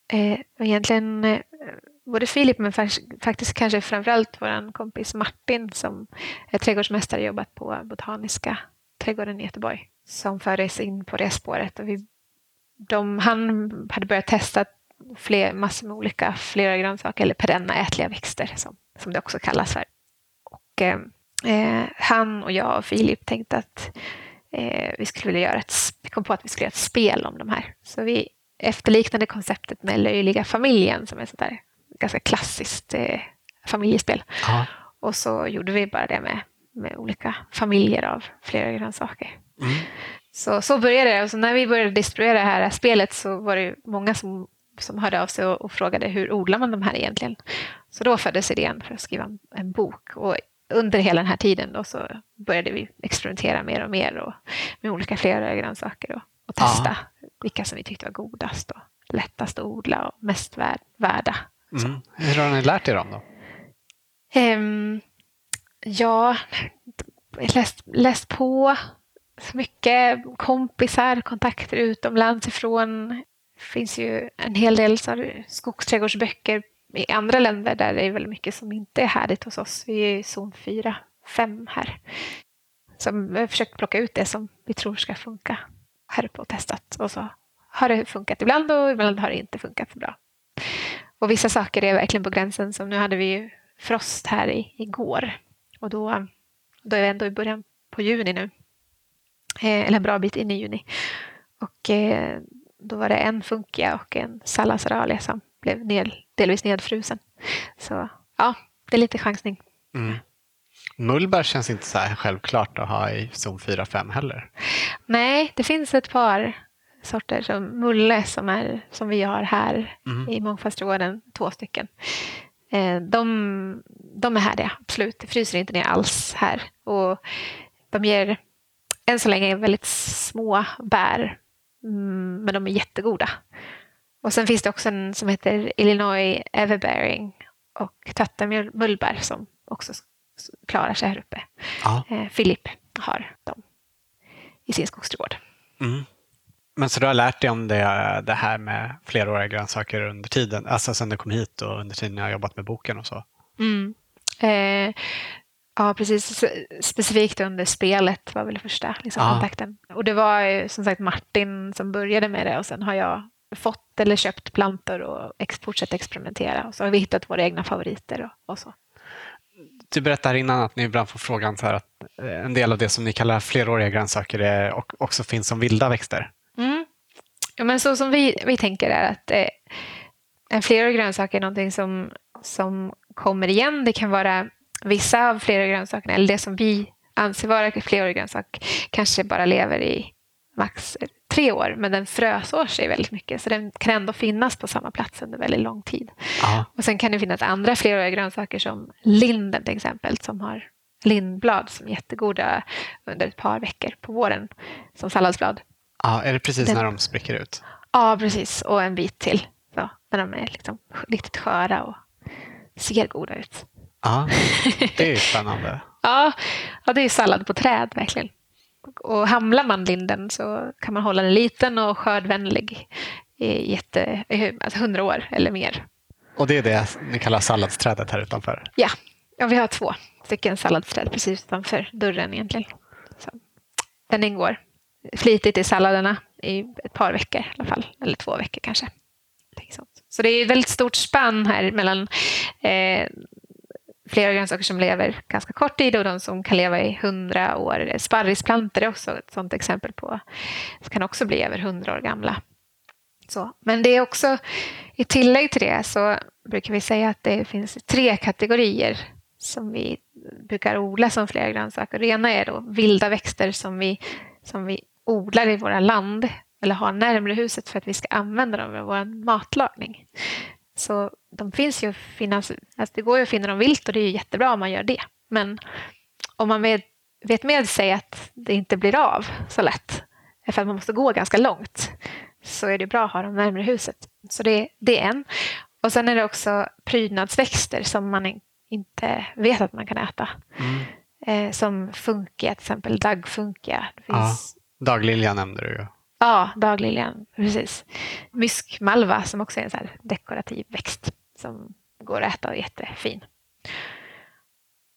eh, egentligen eh, både Filip men faktiskt kanske framförallt vår kompis Martin som är trädgårdsmästare och jobbat på Botaniska trädgården i Göteborg som fördes in på det spåret. Och vi, de, han hade börjat testa fler, massor med olika flera grönsaker eller perenna ätliga växter som, som det också kallas för. Och, eh, eh han och jag och Filip tänkte att eh, vi skulle vilja göra ett, vi kom på att vi skulle göra ett spel om de här. Så vi efterliknade konceptet med Löjliga familjen som är ett sånt där ganska klassiskt eh, familjespel.
Ja.
Och så gjorde vi bara det med, med olika familjer av flera grönsaker.
Mm.
Så, så började det. Och så när vi började distribuera det här spelet så var det många som, som hörde av sig och, och frågade hur odlar man de här egentligen? Så då föddes idén för att skriva en, en bok. Och under hela den här tiden då så började vi experimentera mer och mer och, med olika flera grönsaker och, och testa vilka som vi tyckte var godast och lättast att odla och mest värd, värda.
Mm. Hur har ni lärt er dem då?
Ehm, ja, läst, läst på så mycket. Kompisar, kontakter utomlands ifrån. Det finns ju en hel del skogsträdgårdsböcker i andra länder där det är väldigt mycket som inte är härligt hos oss. Vi är i zon 4, 5 här. Så vi har försökt plocka ut det som vi tror ska funka här uppe och testat. Och så har det funkat ibland och ibland har det inte funkat så bra. Och vissa saker är verkligen på gränsen. Som nu hade vi ju frost här i, igår. Och då, då är vi ändå i början på juni nu. Eh, eller en bra bit in i juni. Och eh, då var det en funkia och en salladsaralia som blev ned, delvis nedfrusen. Så ja, det är lite chansning.
Mm. Mullbär känns inte så här självklart att ha i zon 4-5 heller.
Nej, det finns ett par sorter som mulle som, är, som vi har här
Mm.
i mångfaldsträdgården, två stycken. Eh, de, de är härliga, absolut. Det fryser inte ner alls här. Och de ger än så länge väldigt små bär, mm, men de är jättegoda. Och sen finns det också en som heter Illinois Everbearing och Töttamullbär som också klarar sig här uppe.
Ja.
Eh, Philip har dem i sin skogsträdgård.
Mm. Men så du har lärt dig om det, det här med fleråriga grönsaker under tiden, alltså sen du kom hit och under tiden jag har jobbat med boken och så?
Mm. Eh, ja, precis. Specifikt under spelet var väl första liksom,
Ja.
kontakten. Och det var ju som sagt Martin som började med det och sen har jag fått eller köpt plantor och ex- fortsatt experimentera. Och så har vi hittat våra egna favoriter och, och så.
Du berättade här innan att ni ibland får frågan så här att eh, en del av det som ni kallar fleråriga grönsaker är, och också finns som vilda växter.
Mm. Ja, men så som vi, vi tänker är att eh, en flerårig grönsak är någonting som, som kommer igen. Det kan vara vissa av fleråriga grönsakerna, eller det som vi anser vara flerårig grönsak, kanske bara lever i max tre år, men den frösår sig väldigt mycket, så den kan ändå finnas på samma plats under väldigt lång tid.
Ja.
Och sen kan det finnas andra fleråriga grönsaker som linden till exempel, som har lindblad som är jättegoda under ett par veckor på våren som salladsblad.
Ja, är det precis
Den-
när de spricker ut?
Ja, precis. Och en bit till. Så, när de är liksom riktigt sköra och ser goda ut.
Ja, det är ju spännande.
Ja, ja det är sallad på träd verkligen. Och hamlar man linden så kan man hålla den liten och skördvänlig i jätte, alltså 100 år eller mer.
Och det är det ni kallar salladsträdet här utanför?
Ja, ja vi har två stycken salladsträd precis utanför dörren egentligen. Så, den ingår flitigt i salladerna i ett par veckor i alla fall, eller två veckor kanske. Så det är ett väldigt stort spann här mellan eh, flera grönsaker som lever ganska kort tid och de som kan leva i hundra år. Sparrisplantor är också ett sådant exempel på. som kan också bli över hundra år gamla. Så. Men det är också, i tillägg till det så brukar vi säga att det finns tre kategorier som vi brukar odla som flera grönsaker. Det ena är då vilda växter som vi, som vi odlar i våra land eller har närmre huset för att vi ska använda dem i vår matlagning. Så de finns ju finnas, alltså det går ju att finna dem vilt och det är ju jättebra om man gör det. Men om man vet, vet med sig att det inte blir av så lätt, för att man måste gå ganska långt, så är det bra att ha dem närmare huset. Så det, det är en. Och sen är det också prydnadsväxter som man inte vet att man kan äta.
Mm.
Eh, som funkia, till exempel dagfunkia. Det
Ja. Daglilja nämnde du ju.
Ja, dagliljan. Precis. Myskmalva som också är en så här dekorativ växt som går att äta och är jättefin.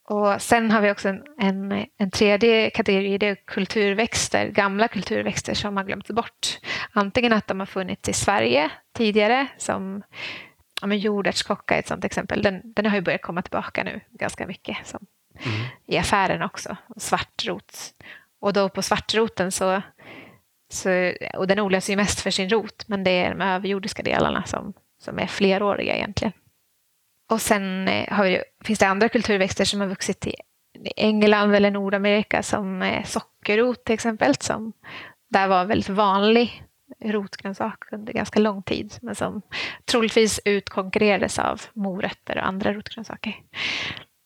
Och sen har vi också en, en, en tredje kategori, det är kulturväxter, gamla kulturväxter som har glömts bort. Antingen att de har funnits i Sverige tidigare, som ja, men jordärtskocka är ett sådant exempel. Den, den har ju börjat komma tillbaka nu ganska mycket som
Mm.
i affären också. Svartrot. Och då på svartroten så, så och den odlas ju mest för sin rot, men det är de överjordiska delarna som, som är fleråriga egentligen. Och sen eh, har vi, finns det andra kulturväxter som har vuxit i England eller Nordamerika som eh, sockerrot till exempel, som där var väldigt vanlig rotgrönsak under ganska lång tid, men som troligtvis utkonkurrerades av morötter och andra rotgrönsaker.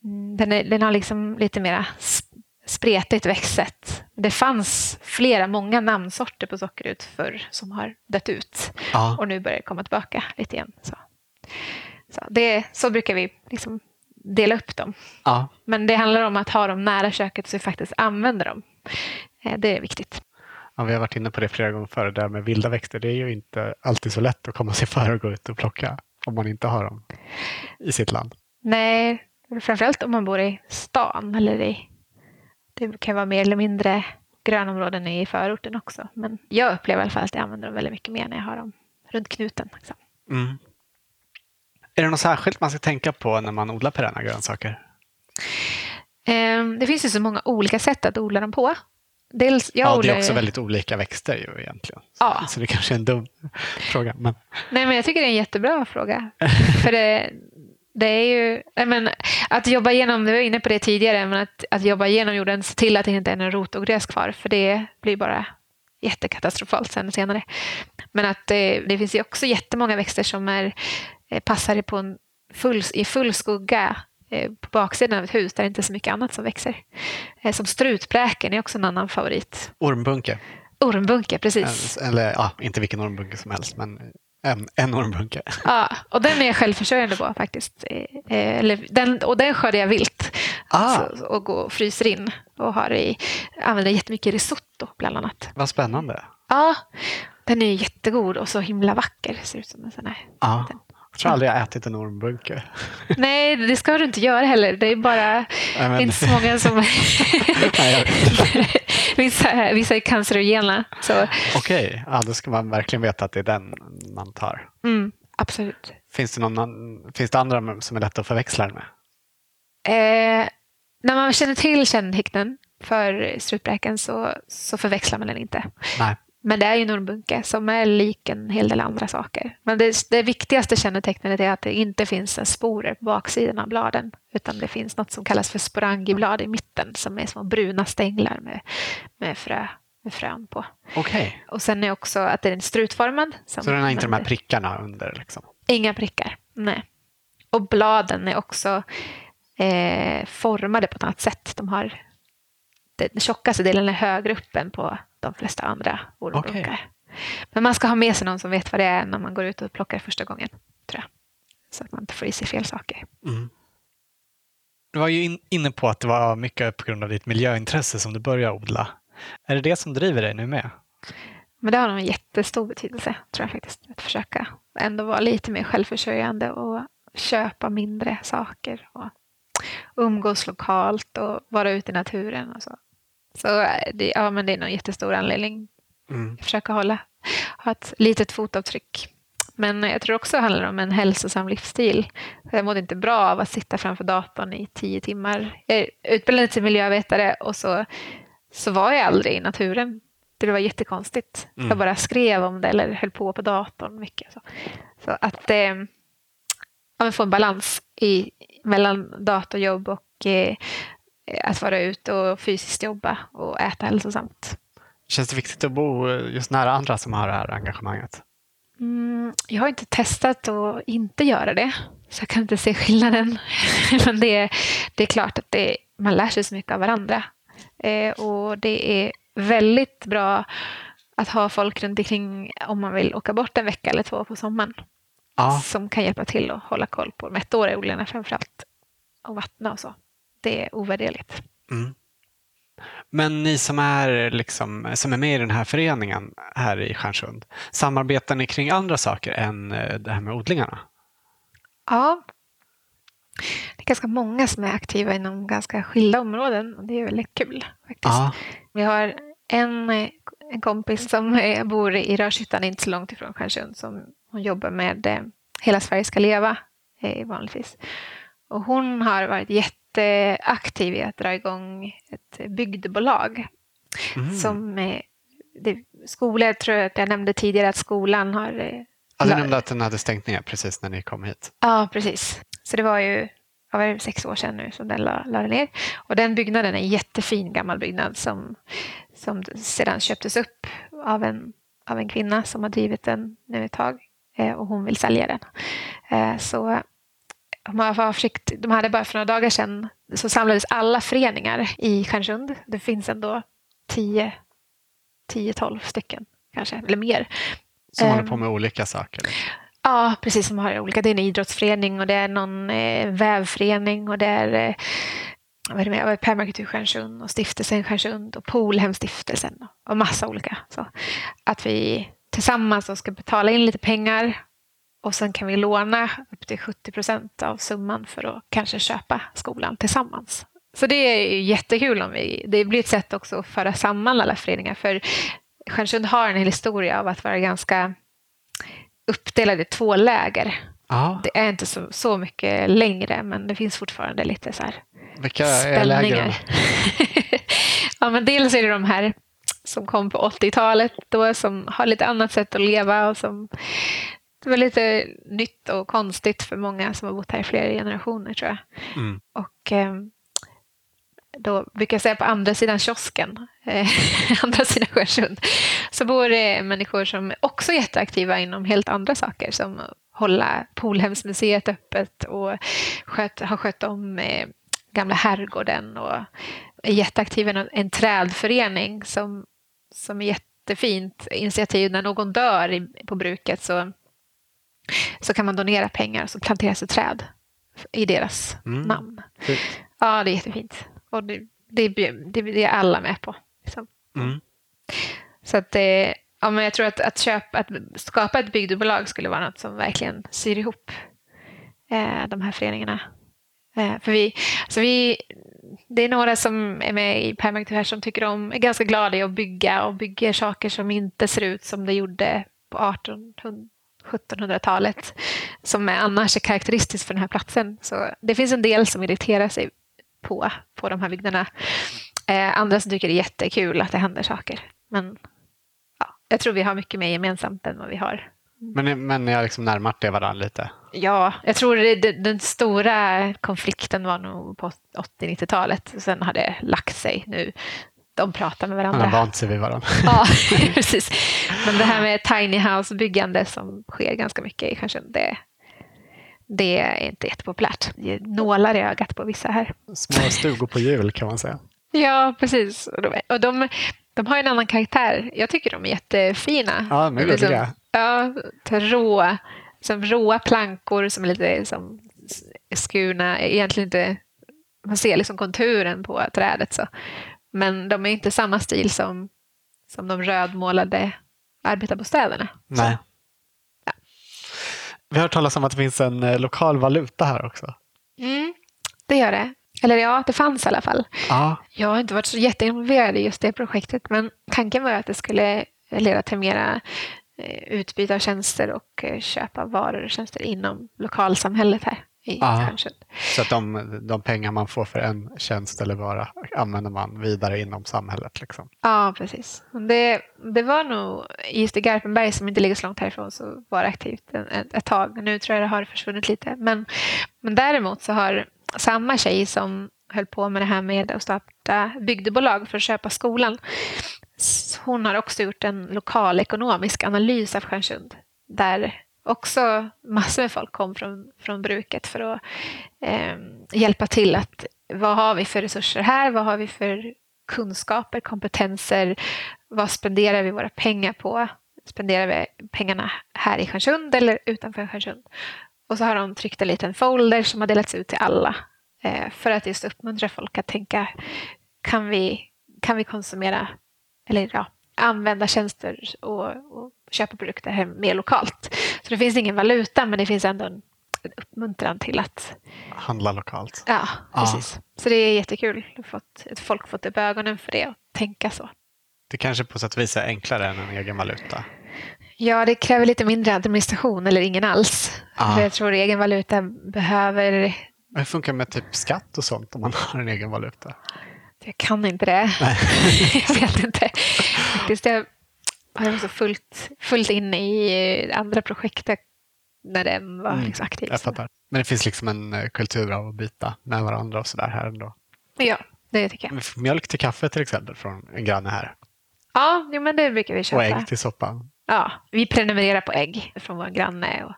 Mm, den, är, den har liksom lite mera spretigt växtsätt. Det fanns flera, många namnsorter på sockerrot förr som har dött ut
Ja.
och nu börjar det komma tillbaka lite igen. Så, så, det, så brukar vi liksom dela upp dem.
ja.
Men det handlar om att ha dem nära köket så vi faktiskt använder dem. Eh, Det är viktigt.
Ja, vi har varit inne på det flera gånger förr, det där med vilda växter. Det är ju inte alltid så lätt att komma sig för och gå ut och plocka om man inte har dem i sitt land.
Nej, framförallt om man bor i stan eller i... Det kan vara mer eller mindre grönområden i förorten också. Men jag upplever i alla fall att jag använder dem väldigt mycket mer när jag har dem runt knuten. Liksom.
Mm. Är det något särskilt man ska tänka på när man odlar perenna grönsaker?
Ehm, Det finns ju så många olika sätt att odla dem på. Dels,
Ja, det
odlar
är också väldigt olika växter ju egentligen.
Ja.
Så det kanske är en dum fråga. Men...
Nej, men jag tycker det är en jättebra fråga. För det, det är ju, men, att jobba igenom, du var inne på det tidigare, men att, att jobba igenom jorden, se till att det inte är någon rot och gräs kvar, för det blir bara jättekatastrofalt sen senare. Men att det, det finns ju också jättemånga växter som är, eh, passar på en full, i full skugga eh, på baksidan av ett hus där det inte är så mycket annat som växer. Eh, Som strutbräken är också en annan favorit.
Ormbunke.
Ormbunke, precis.
Eller ja, inte vilken ormbunke som helst, men en, en ormbunke.
Ja, och den är jag självförsörjande på faktiskt. Eh, Eller, den, och den skördar jag vilt.
Ah.
Så, och går och fryser in och har i, använder jättemycket risotto bland annat.
Vad spännande.
Ja, den är jättegod och så himla vacker. Ser ut som en sån här.
Ja. Jag tror aldrig jag ätit en ormbunke.
Nej, det ska du inte göra heller. Det är bara
Nej, men-
inte så många som...
Nej,
vissa, vissa är cancerogena.
Okej, ja, då ska man verkligen veta att det är den man tar.
mm, absolut.
Finns det, någon, finns det andra som är lätta att förväxla den med?
Eh, när man känner till kännetecknen för strutbräken så, så förväxlar man den inte.
Nej.
Men det är ju en ormbunke som är lik en hel del andra saker. Men det, det viktigaste kännetecknet är att det inte finns en sporer på baksidan av bladen. Utan det finns något som kallas för sporangiblad i mitten som är små bruna stänglar med, med, frö, med frön på.
Okej,
Och sen är också att den är strutformad. som
så den har inte de här prickarna under? Liksom.
Inga prickar, nej. Och bladen är också eh, formade på ett annat sätt. De har, den tjockaste delen är högre upp än på de flesta andra ormbunkar.
Okej.
Men man ska ha med sig någon som vet vad det är när man går ut och plockar första gången. tror jag. Så att man inte får i sig fel saker.
Mm. Du var ju in, inne på att det var mycket på grund av ditt miljöintresse som du började odla. Är det det som driver dig nu med?
Men det har nog en jättestor betydelse, tror jag faktiskt. Att försöka ändå vara lite mer självförsörjande och köpa mindre saker. Och umgås lokalt och vara ute i naturen och så. Så eh, det, ja, men det är nog en jättestor anledning.
Mm.
Försöka hålla, ha ett litet fotavtryck. Men jag tror också det handlar om en hälsosam livsstil. Jag mådde inte bra av att sitta framför datorn i tio timmar. Jag utbildade till miljövetare och så, så var jag aldrig i naturen. Det var jättekonstigt.
Mm.
Jag bara skrev om det eller höll på på datorn mycket. Så, så att eh, ja, få en balans i, mellan datorjobb och eh, att vara ute och fysiskt jobba och äta hälsosamt.
Känns det viktigt att bo just nära andra som har det här engagemanget?
Mm, jag har inte testat att inte göra det, så jag kan inte se skillnaden. Men det, det är klart att det, man lär sig så mycket av varandra. Eh, och det är väldigt bra att ha folk runt omkring om man vill åka bort en vecka eller två på sommaren.
Ja.
Som kan hjälpa till att hålla koll på de ettåriga odlingarna framförallt. Och vattna och så. Det är ovärderligt.
Mm. Men ni som är, liksom, som är med i den här föreningen här i Stjärnsund, samarbetar ni kring andra saker än eh, det här med odlingarna?
Ja. Det är ganska många som är aktiva inom ganska skilda områden och det är väldigt kul. faktiskt.
Ja.
Vi har en, en kompis som bor i Rörshyttan, inte så långt ifrån Stjärnsund, som hon jobbar med eh, Hela Sverige ska leva eh, vanligtvis. Och hon har varit jätteaktiv i att dra igång ett bygdebolag
Mm.
som eh, det, skolor, tror jag att jag nämnde tidigare att skolan har eh,
Ja, du nämnde att den hade stängt ner precis när ni kom hit.
Ja, precis. Så det var ju ja, det, sex år sedan nu som den la, la ner. Och den byggnaden är en jättefin gammal byggnad som, som sedan köptes upp av en, av en kvinna som har drivit den nu ett tag eh, och hon vill sälja den. Eh, så de, har för avsikt, de hade bara för några dagar sedan så samlades alla föreningar i Stjärnsund. Det finns ändå 10 10-12 stycken kanske, eller mer.
Som håller
Ehm.
på med olika saker.
Ja, precis som har olika. Det är en idrottsförening och det är någon eh, vävförening och det är eh, vad är det mer? Permakultur Stjärnsund och Stiftelsen Stjärnsund och Polhemstiftelsen och- massa olika. Så att vi tillsammans ska betala in lite pengar och sen kan vi låna upp till 70 procent av summan för att kanske köpa skolan tillsammans. Så det är ju jättekul om vi, det blir ett sätt också att föra samman alla föreningar för Stjärnsund har en historia av att vara ganska uppdelad i två läger.
Ja,
Det är inte så, så mycket längre, men det finns fortfarande lite så här
vilka lägren?
ja, men dels är det de här som kom på 80-talet då, som har lite annat sätt att leva och som det var lite nytt och konstigt för många som har bott här i flera generationer tror jag.
Mm.
Och eh, då brukar jag säga på andra sidan kiosken, eh, andra sidan Stjärnsund, så bor det människor som också är jätteaktiva inom helt andra saker som att hålla Polhemsmuseet öppet och sköt, har skött om eh, gamla herrgården och är jätteaktiv i en, en trädförening som, som är jättefint initiativ. När någon dör i, på bruket så, så kan man donera pengar så planteras det träd i deras
Mm.
namn.
Fint.
Ja, det är jättefint. Och det, det, det, det är alla med på. Liksom.
Mm.
Så att det, ja, men jag tror att, att, köpa, att skapa ett bygdebolag skulle vara något som verkligen syr ihop eh, de här föreningarna. Eh, för vi, alltså vi, det är några som är med i Permakultur här som tycker om, är ganska glada i att bygga och bygger saker som inte ser ut som det gjorde på 1800 1700-talet som är annars är karaktäristiskt för den här platsen. Så det finns en del som irriterar sig på, på de här byggnaderna. Eh, andra som tycker det är jättekul att det händer saker. Men ja, jag tror vi har mycket mer gemensamt än vad vi har.
Men, men ni har liksom närmat er varandra lite?
Ja, jag tror det, det, den stora konflikten var nog på 80-90-talet. Sen har det lagt sig nu. De pratar med
Man
varandra.
har vant sig vid varandra.
Ja, precis. Men det här med tiny house-byggande som sker ganska mycket i kanske det, det är inte jättepopulärt. Det nålar i ögat på vissa här.
Små stugor på hjul kan man säga.
Ja, precis. Och de, och de, de har en annan karaktär. Jag tycker de är jättefina.
Ja, är
Liksom-
gulliga.
Ja, rå, som råa plankor som är lite som skurna. Egentligen inte, man ser liksom konturen på trädet. Så. Men de är inte samma stil som, som de rödmålade arbetarbostäderna.
Nej.
Ja.
Vi har hört talas om att det finns en eh, lokal valuta här också.
Mm, det gör det. Eller ja, det fanns i alla fall.
Ja,
Jag har inte varit så jätteinvolverad i just det projektet men tanken var att det skulle leda till mera eh, utbyte av tjänster och eh, köpa varor och tjänster inom lokalsamhället här i
Ah.
Stjärnsund.
Så att de, de pengar man får för en tjänst eller vara använder man vidare inom samhället. Liksom.
Ja, precis. Det, det var nog just i Garpenberg som inte ligger så långt härifrån så var det aktivt en, ett, ett tag. Nu tror jag det har försvunnit lite. Men, men däremot så har samma tjej som höll på med det här med att starta bygdebolag för att köpa skolan. Hon har också gjort en lokal ekonomisk analys av Stjärnsund. Där också massor med folk kom från, från bruket för att eh, hjälpa till att vad har vi för resurser här? Vad har vi för kunskaper, kompetenser? Vad spenderar vi våra pengar på? Spenderar vi pengarna här i Stjärnsund eller utanför Stjärnsund? Och så har de tryckt en liten folder som har delats ut till alla eh, för att just uppmuntra folk att tänka kan vi, kan vi konsumera eller ja, använda tjänster och, och köpa produkter här mer lokalt. Så det finns ingen valuta men det finns ändå en, en uppmuntran till att
Handla lokalt.
Ja,
Ja.
precis. Så det är jättekul att folk fått upp ögonen för det och tänka så.
Det kanske på sätt och vis är enklare än en egen valuta.
Ja, det kräver lite mindre administration eller ingen alls.
Ja.
För jag tror egen valuta behöver...
Men Hur funkar det med typ skatt och sånt om man har en egen valuta?
Jag kan inte det. jag vet inte. Faktiskt, jag har också fullt, fullt in i andra projektet när den var
Mm,
liksom aktiv.
Jag fattar. Men det finns liksom en eh, kultur av att byta med varandra och sådär här ändå.
Ja, det tycker jag.
Mjölk till kaffe till exempel från en granne här.
Ja, jo, men det brukar vi
Och
köpa.
ägg till soppan.
Ja, vi prenumererar på ägg från vår granne och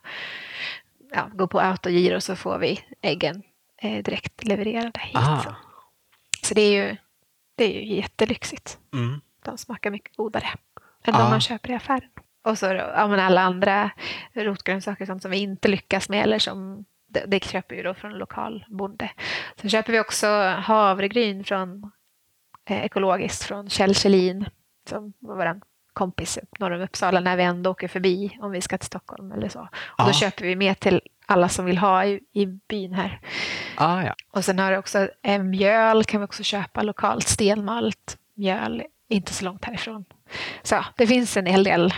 ja, går på autogiro så får vi äggen eh, direkt levererade hit.
Ah.
Så det är ju, det är ju jättelyxigt.
Mm.
De smakar mycket godare än
Ja.
de man köper i affären. Och så ja, alla andra rotgrönsaker sånt som vi inte lyckas med eller som det, det köper vi då från lokal bonde. Sen köper vi också havregryn från eh, ekologiskt från Kjell Kjellin som var vår kompis norr om Uppsala när vi ändå åker förbi om vi ska till Stockholm eller så. Och
Ja.
då köper vi med till alla som vill ha i, i byn här.
Ah, ja.
Och sen har det också eh, mjöl kan vi också köpa lokalt, stenmalt mjöl, inte så långt härifrån. Så det finns en hel del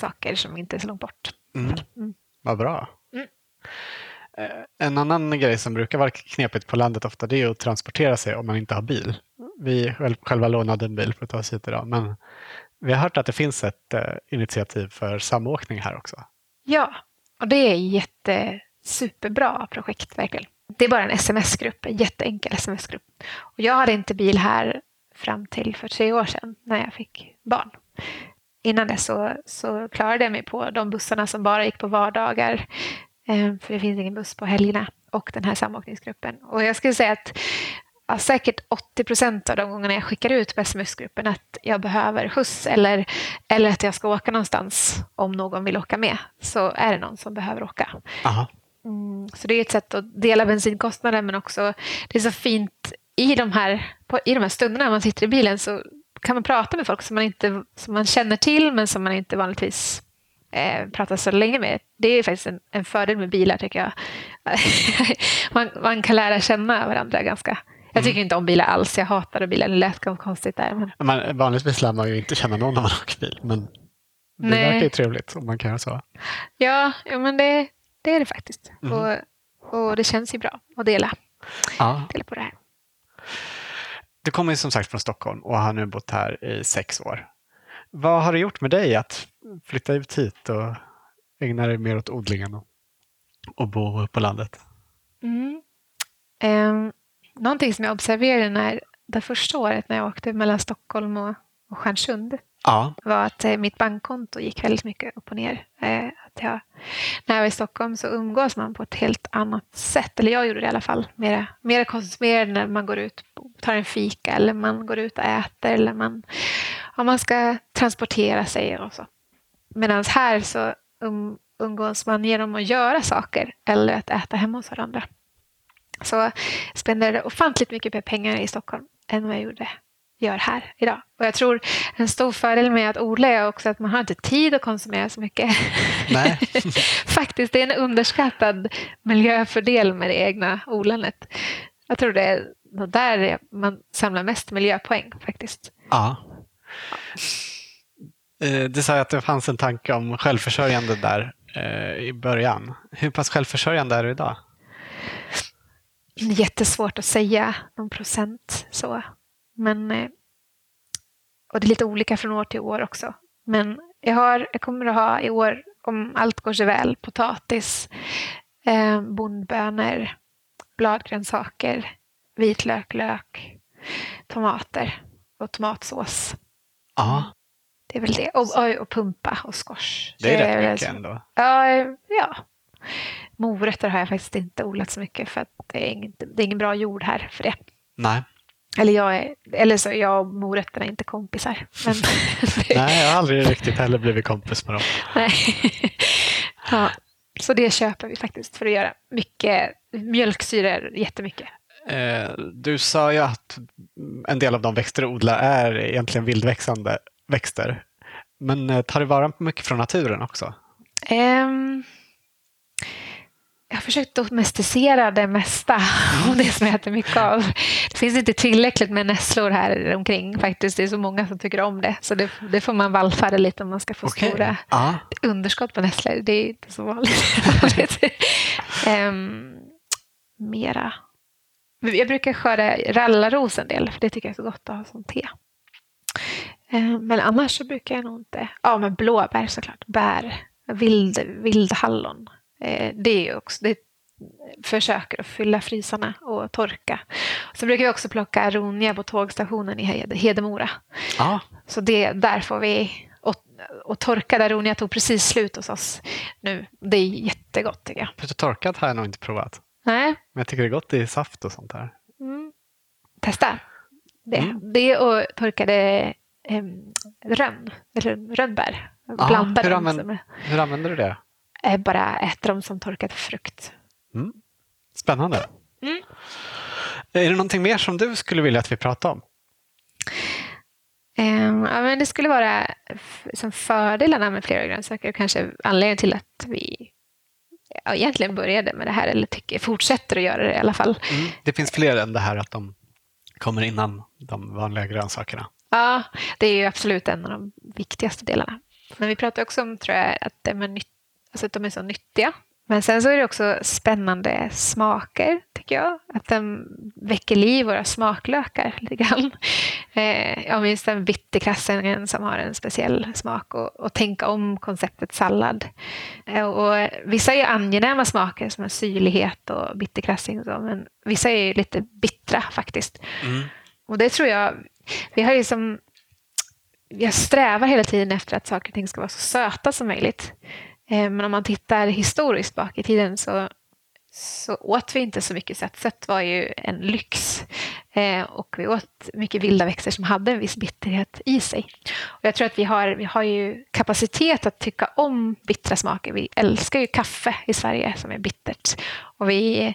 saker som inte är så långt bort.
Mm.
Mm.
Vad bra.
Mm.
Eh, En annan grej som brukar vara knepigt på landet ofta det är att transportera sig om man inte har bil. Vi själv- själva lånade en bil för att ta oss hit idag. Men vi har hört att det finns ett eh, initiativ för samåkning här också.
Ja, och det är ett jätte, superbra projekt verkligen. Det är bara en sms-grupp, en jätteenkel sms-grupp. Och jag hade inte bil här fram till för tre år sedan när jag fick barn. Innan dess så, så klarade jag mig på de bussarna som bara gick på vardagar. Eh, för det finns ingen buss på helgerna. Och den här samåkningsgruppen. Och jag skulle säga att ja, säkert 80 procent av de gångerna jag skickar ut på sms-gruppen att jag behöver skjuts eller, eller att jag ska åka någonstans om någon vill åka med så är det någon som behöver åka. Mm, så det är ett sätt att dela bensinkostnaden men också det är så fint i de här, på, i de här stunderna när man sitter i bilen så kan man prata med folk som man, inte, som man känner till men som man inte vanligtvis eh, pratar så länge med. Det är faktiskt en, en fördel med bilar tycker jag. man, man kan lära känna varandra ganska. Jag tycker inte om bilar alls. Jag hatar bilar. Det lät konstigt där. Men,
vanligtvis lär man ju inte känna någon när man åker bil. Men det
Nej.
verkar ju trevligt om man kan göra så.
ja, men det, det är det faktiskt.
Mhm.
Och, och det känns ju bra att dela,
Ja.
dela på det här.
Du kommer ju som sagt från Stockholm och har nu bott här i sex år. Vad har det gjort med dig att flytta ut hit och ägna dig mer åt odlingen och, och bo på landet?
Mm. Um, någonting som jag observerade när, det första året när jag åkte mellan Stockholm och, och Stjärnsund
Ja.
var att eh, mitt bankkonto gick väldigt mycket upp och ner. Eh, att jag, när jag var i Stockholm så umgås man på ett helt annat sätt. Eller jag gjorde det i alla fall. Mera, mera när man går ut och tar en fika eller man går ut och äter eller man, om man ska transportera sig och så. Medan här så um, umgås man genom att göra saker eller att äta hemma hos varandra. Så jag spenderade ofantligt mycket mer pengar i Stockholm än vad jag gjorde, gör här idag. Och jag tror en stor fördel med att odla är också att man har inte tid att konsumera så mycket.
Nej.
faktiskt, det är en underskattad miljöfördel med det egna odlandet. Jag tror det är där man samlar mest miljöpoäng faktiskt.
Ja. Eh, Du sa att det fanns en tanke om självförsörjande där eh, i början. Hur pass självförsörjande är du idag?
Jättesvårt att säga någon procent så. Men, eh, och det är lite olika från år till år också. Men jag, har, jag kommer att ha i år, om allt går sig väl, potatis, eh, bondbönor, bladgrönsaker, vitlök, lök, tomater och tomatsås.
Ja,
Det är väl det. Och, och, och pumpa och squash.
det är rätt mycket ändå.
Ja, ja. Morötter har jag faktiskt inte odlat så mycket för att det är, inget, det är ingen bra jord här för det.
Nej.
Eller, jag är, eller så är jag och morötterna inte kompisar. Men,
Nej, jag har aldrig riktigt heller blivit kompis med dem.
Nej. ja, så det köper vi faktiskt för att göra mycket mjölksyror, jättemycket.
Eh, Du sa ju att en del av de växter du odlar är egentligen vildväxande växter. Men eh, tar du vara på mycket från naturen också?
Ehm, jag har försökt domesticera det mesta av det som jag äter mycket av. Det finns inte tillräckligt med nässlor här omkring faktiskt. Det är så många som tycker om det. Så det, det får man vallfärda lite om man ska få
Okej.
stora
Ja.
underskott på nässlor. Det är inte så vanligt. um, mera. Jag brukar skörda rallarros en del, för det tycker jag är så gott att ha som te. Ehm, men annars så brukar jag nog inte... Ja, men blåbär såklart. Bär. Vild, vildhallon. Eh, det är också... Det försöker att fylla frysarna och torka. Så brukar vi också plocka aronia på tågstationen i Hed- Hedemora.
ja.
Så det, där får vi... Och, och torkad aronia tog precis slut hos oss nu. Det är jättegott tycker jag.
För torkat har jag nog inte provat.
Nej,
Men jag tycker det är gott i saft och sånt där.
Mm. Testa det.
Mm.
Det och torkade um, rönn, eller rönnbär.
Ah, hur använder- Hur använder du det?
Bara äter dem som torkad frukt.
Spännande.
Mm.
Är det någonting mer som du skulle vilja att vi pratar om?
Ehm, ja, men det skulle vara som fördelarna med flera grönsaker och kanske anledningen till att vi ja, egentligen började med det här eller tycker, fortsätter att göra det i alla fall.
Det finns fler än det här att de kommer innan de vanliga grönsakerna.
Ja, det är ju absolut en av de viktigaste delarna. Men vi pratar också om tror jag, att, de är nytt, alltså att de är så nyttiga. Men sen så är det också spännande smaker, tycker jag. Att de väcker liv våra smaklökar lite grann. Eh, jag minns den bitterkrassingen som har en speciell smak och, och tänka om konceptet sallad. Eh, och vissa är ju angenäma smaker som är syrlighet och bitterkrassing och så, men vissa är ju lite bittra faktiskt. Och det tror jag, vi har ju som, jag strävar hela tiden efter att saker och ting ska vara så söta som möjligt. Eh, men om man tittar historiskt bak i tiden så, så åt vi inte så mycket sött. Sött var ju en lyx. Eh, Och vi åt mycket vilda växter som hade en viss bitterhet i sig. Och jag tror att vi har, vi har ju kapacitet att tycka om bittra smaker. Vi älskar ju kaffe i Sverige som är bittert. Och vi,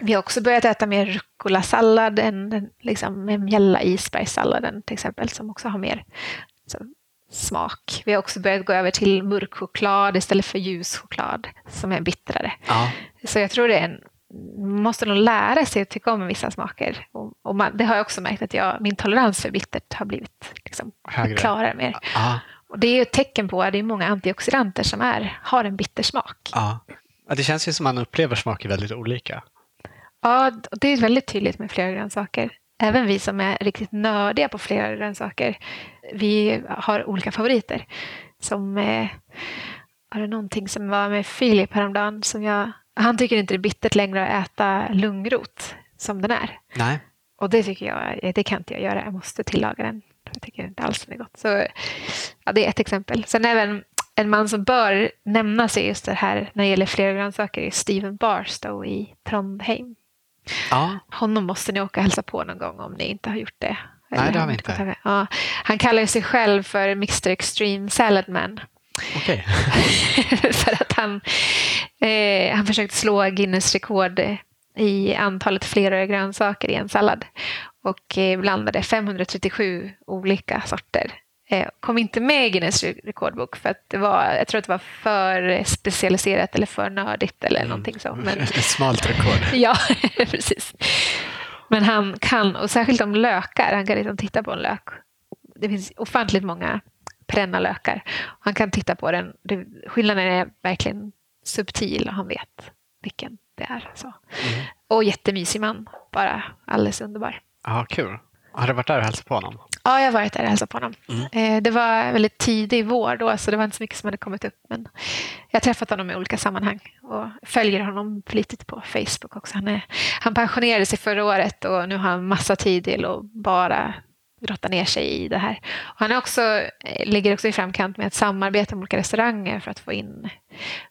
vi har också börjat äta mer rucola-sallad än den liksom, mjälla isbergssalladen till exempel som också har mer så, smak. Vi har också börjat gå över till mörk choklad istället för ljus choklad som är bittrare.
Ja.
Så jag tror det är en, man måste nog lära sig att tycka om vissa smaker. Och, och man, det har jag också märkt att jag, min tolerans för bittert har blivit liksom,
Högre.
jag klarar mer.
Ja.
Och det är ju ett tecken på att det är många antioxidanter som är, har en bitter smak.
Ja. Ja, det känns ju som man upplever smaker väldigt olika.
Ja, det är väldigt tydligt med flera grönsaker. Även vi som är riktigt nördiga på flera grönsaker, vi har olika favoriter. Som, eh, var det någonting som var med Filip häromdagen som jag, han tycker inte det är bittert längre att äta lungrot som den är.
Nej.
Och det tycker jag, det kan inte jag göra, jag måste tillaga den. Jag tycker inte alls den är gott. Så, ja, det är ett exempel. Sen även en man som bör nämnas i just det här när det gäller flera grönsaker är Steven Barstow i Trondheim.
Ja.
Honom måste ni åka och hälsa på någon gång om ni inte har gjort det.
Nej,
Eller
det har vi inte.
Ja, han kallar sig själv för Mr Extreme Salad Man.
Okej.
för att han, eh, han försökte slå Guinness rekord i antalet flera grönsaker i en sallad. Och eh, blandade 537 olika sorter. Eh, kom inte med i Guinness rekordbok för att det var, jag tror att det var för specialiserat eller för nördigt eller någonting så. Men,
Ett smalt rekord.
Ja, precis. Men han kan, och särskilt om lökar, han kan liksom titta på en lök. Det finns ofantligt många perenna lökar. Han kan titta på den. Det, skillnaden är verkligen subtil och han vet vilken det är. Så.
Mm.
Och jättemysig man. Bara alldeles underbar.
Ja, kul. Har du varit där och hälsat på honom?
Ja, jag har varit där och hälsat på honom.
Mm.
Eh, det var väldigt tidig vår då, så det var inte så mycket som hade kommit upp. Men jag har träffat honom i olika sammanhang och följer honom flitigt på Facebook också. Han, är, han pensionerade sig förra året och nu har han massa tid till att bara grotta ner sig i det här. Och han är också, eh, ligger också i framkant med att samarbeta med olika restauranger för att få in,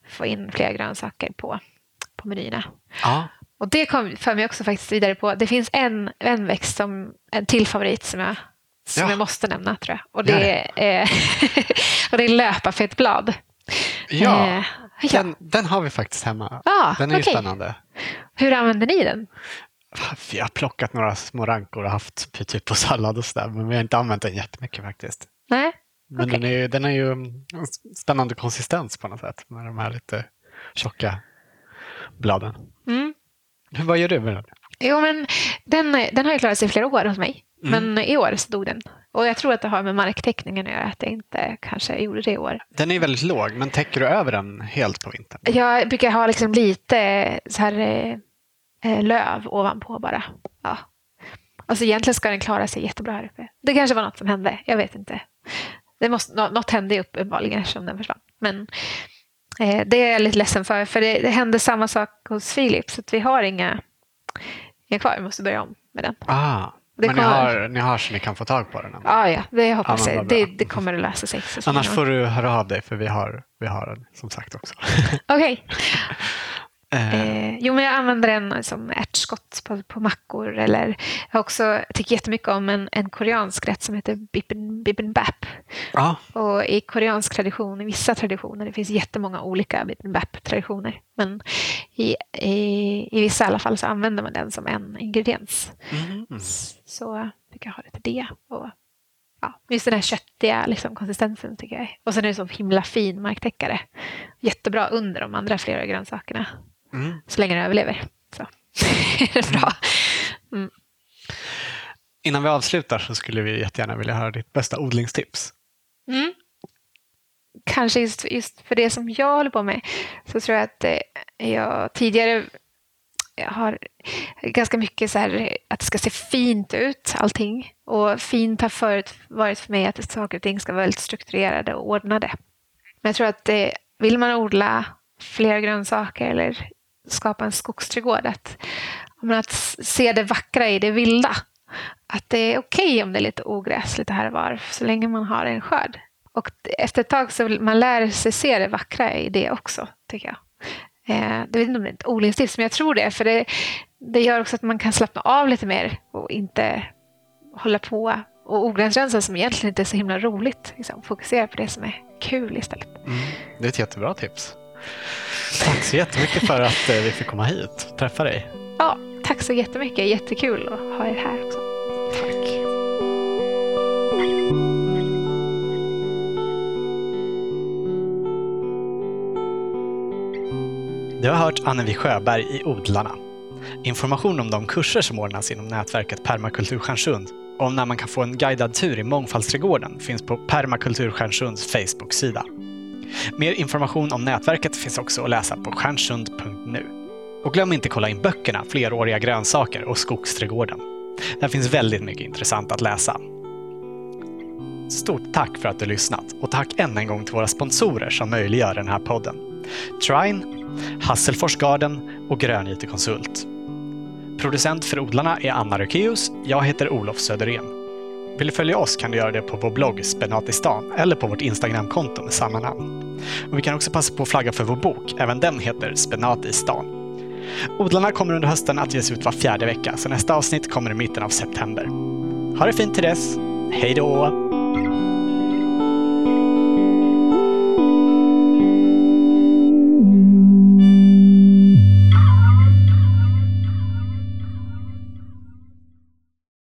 få in fler grönsaker på, på menyerna.
Ja.
Och det kom, för mig också faktiskt vidare på, det finns en, en växt som, en till favorit som jag, som
Ja.
jag måste nämna tror jag. Och det, är, och det är löparfettblad.
Ja,
Eh, ja.
den, den har vi faktiskt hemma.
Ah,
Den är ju
okej.
spännande.
Hur använder ni den?
Vi har plockat några små rankor och haft typ på sallad och sådär, men vi har inte använt den jättemycket faktiskt.
Nej?
Men
Okej.
den, är ju, den är ju spännande konsistens på något sätt med de här lite tjocka bladen.
Mm.
Vad gör du med den?
Jo, men den, den har ju klarat sig i flera år hos mig.
Mm.
Men i år så dog den. Och jag tror att det har med marktäckningen att göra, att jag inte kanske gjorde det i år.
Den är väldigt låg, men täcker du över den helt på vintern?
Jag brukar ha liksom lite så här, eh, eh, löv ovanpå bara. Ja. Alltså egentligen ska den klara sig jättebra här uppe. Det kanske var något som hände, jag vet inte. Det måste, nå- något hände uppenbarligen eftersom den försvann. Men eh, det är jag lite ledsen för, för det, det hände samma sak hos Filip, så att vi har inga, inga kvar. Vi måste börja om med den.
Ah,
Det
men ni
kommer-
har, ni har så ni kan få tag på den? ändå?
Ja, ja, det hoppas jag. Det, det kommer att lösa sig. så
Annars får du höra av dig, för vi har, vi har den som sagt också.
Okej.
Eh,
Eh, jo, men jag använder den som ärtskott på, på mackor. Eller jag har också tycker jättemycket om en, en koreansk rätt som heter bibimbap.
ja,
Och i koreansk tradition, i vissa traditioner, det finns jättemånga olika bibimbap-traditioner. Men i, i, i vissa i alla fall så använder man den som en ingrediens.
mm.
Så tycker jag har det till det. Och, ja, just den här köttiga liksom, konsistensen tycker jag. är- Och sen är det så himla fin marktäckare. Jättebra under de andra flera grönsakerna.
Mm.
Så länge den överlever. Så är det bra.
Innan vi avslutar så skulle vi jättegärna vilja höra ditt bästa odlingstips.
Mm. Kanske just, just för det som jag håller på med så tror jag att eh, jag tidigare har ganska mycket så här att det ska se fint ut allting. Och fint har förut varit för mig att saker och ting ska vara väldigt strukturerade och ordnade. Men jag tror att det, vill man odla fler grönsaker eller skapa en skogsträdgård att, att se det vackra i det vilda. Att det är okej om det är lite ogräs lite här och var så länge man har en skörd. Och efter ett tag så man lär sig se det vackra i det också, tycker jag. Eh, det vet inte om det är ett odlingstips, men jag tror det. För det, det gör också att man kan slappna av lite mer och inte hålla på och ogräsrensa som egentligen inte är så himla roligt. Liksom. Fokusera på det som är kul istället.
Mm. Det är ett jättebra tips. Tack så jättemycket för att eh, vi fick komma hit och träffa dig.
Ja, tack så jättemycket. Jättekul att ha er här också.
Tack. Du har hört Annevi Sjöberg i Odlarna. Information om de kurser som ordnas inom nätverket Permakultur Stjärnsund och om när man kan få en guidad tur i Mångfaldsträdgården finns på Permakultur Stjärnsunds Facebook-sida. Mer information om nätverket finns också att läsa på stjärnsund.nu. Och glöm inte kolla in böckerna Fleråriga grönsaker och Skogsträdgården. Där finns väldigt mycket intressant att läsa. Stort tack för att du lyssnat och tack än en gång till våra sponsorer som möjliggör den här podden. Trine, Hasselfors Garden och Grön Konsult. Producent för odlarna är Anna Rökeus. Jag heter Olof Söderén. Vill du följa oss kan du göra det på vår blogg Spenatistan eller på vårt Instagramkonto med samma namn. Och vi kan också passa på att flagga för vår bok. Även den heter Spenat i stan. Odlarna kommer under hösten att ges ut var fjärde vecka, så nästa avsnitt kommer i mitten av september. Ha det fint till dess. Hej då!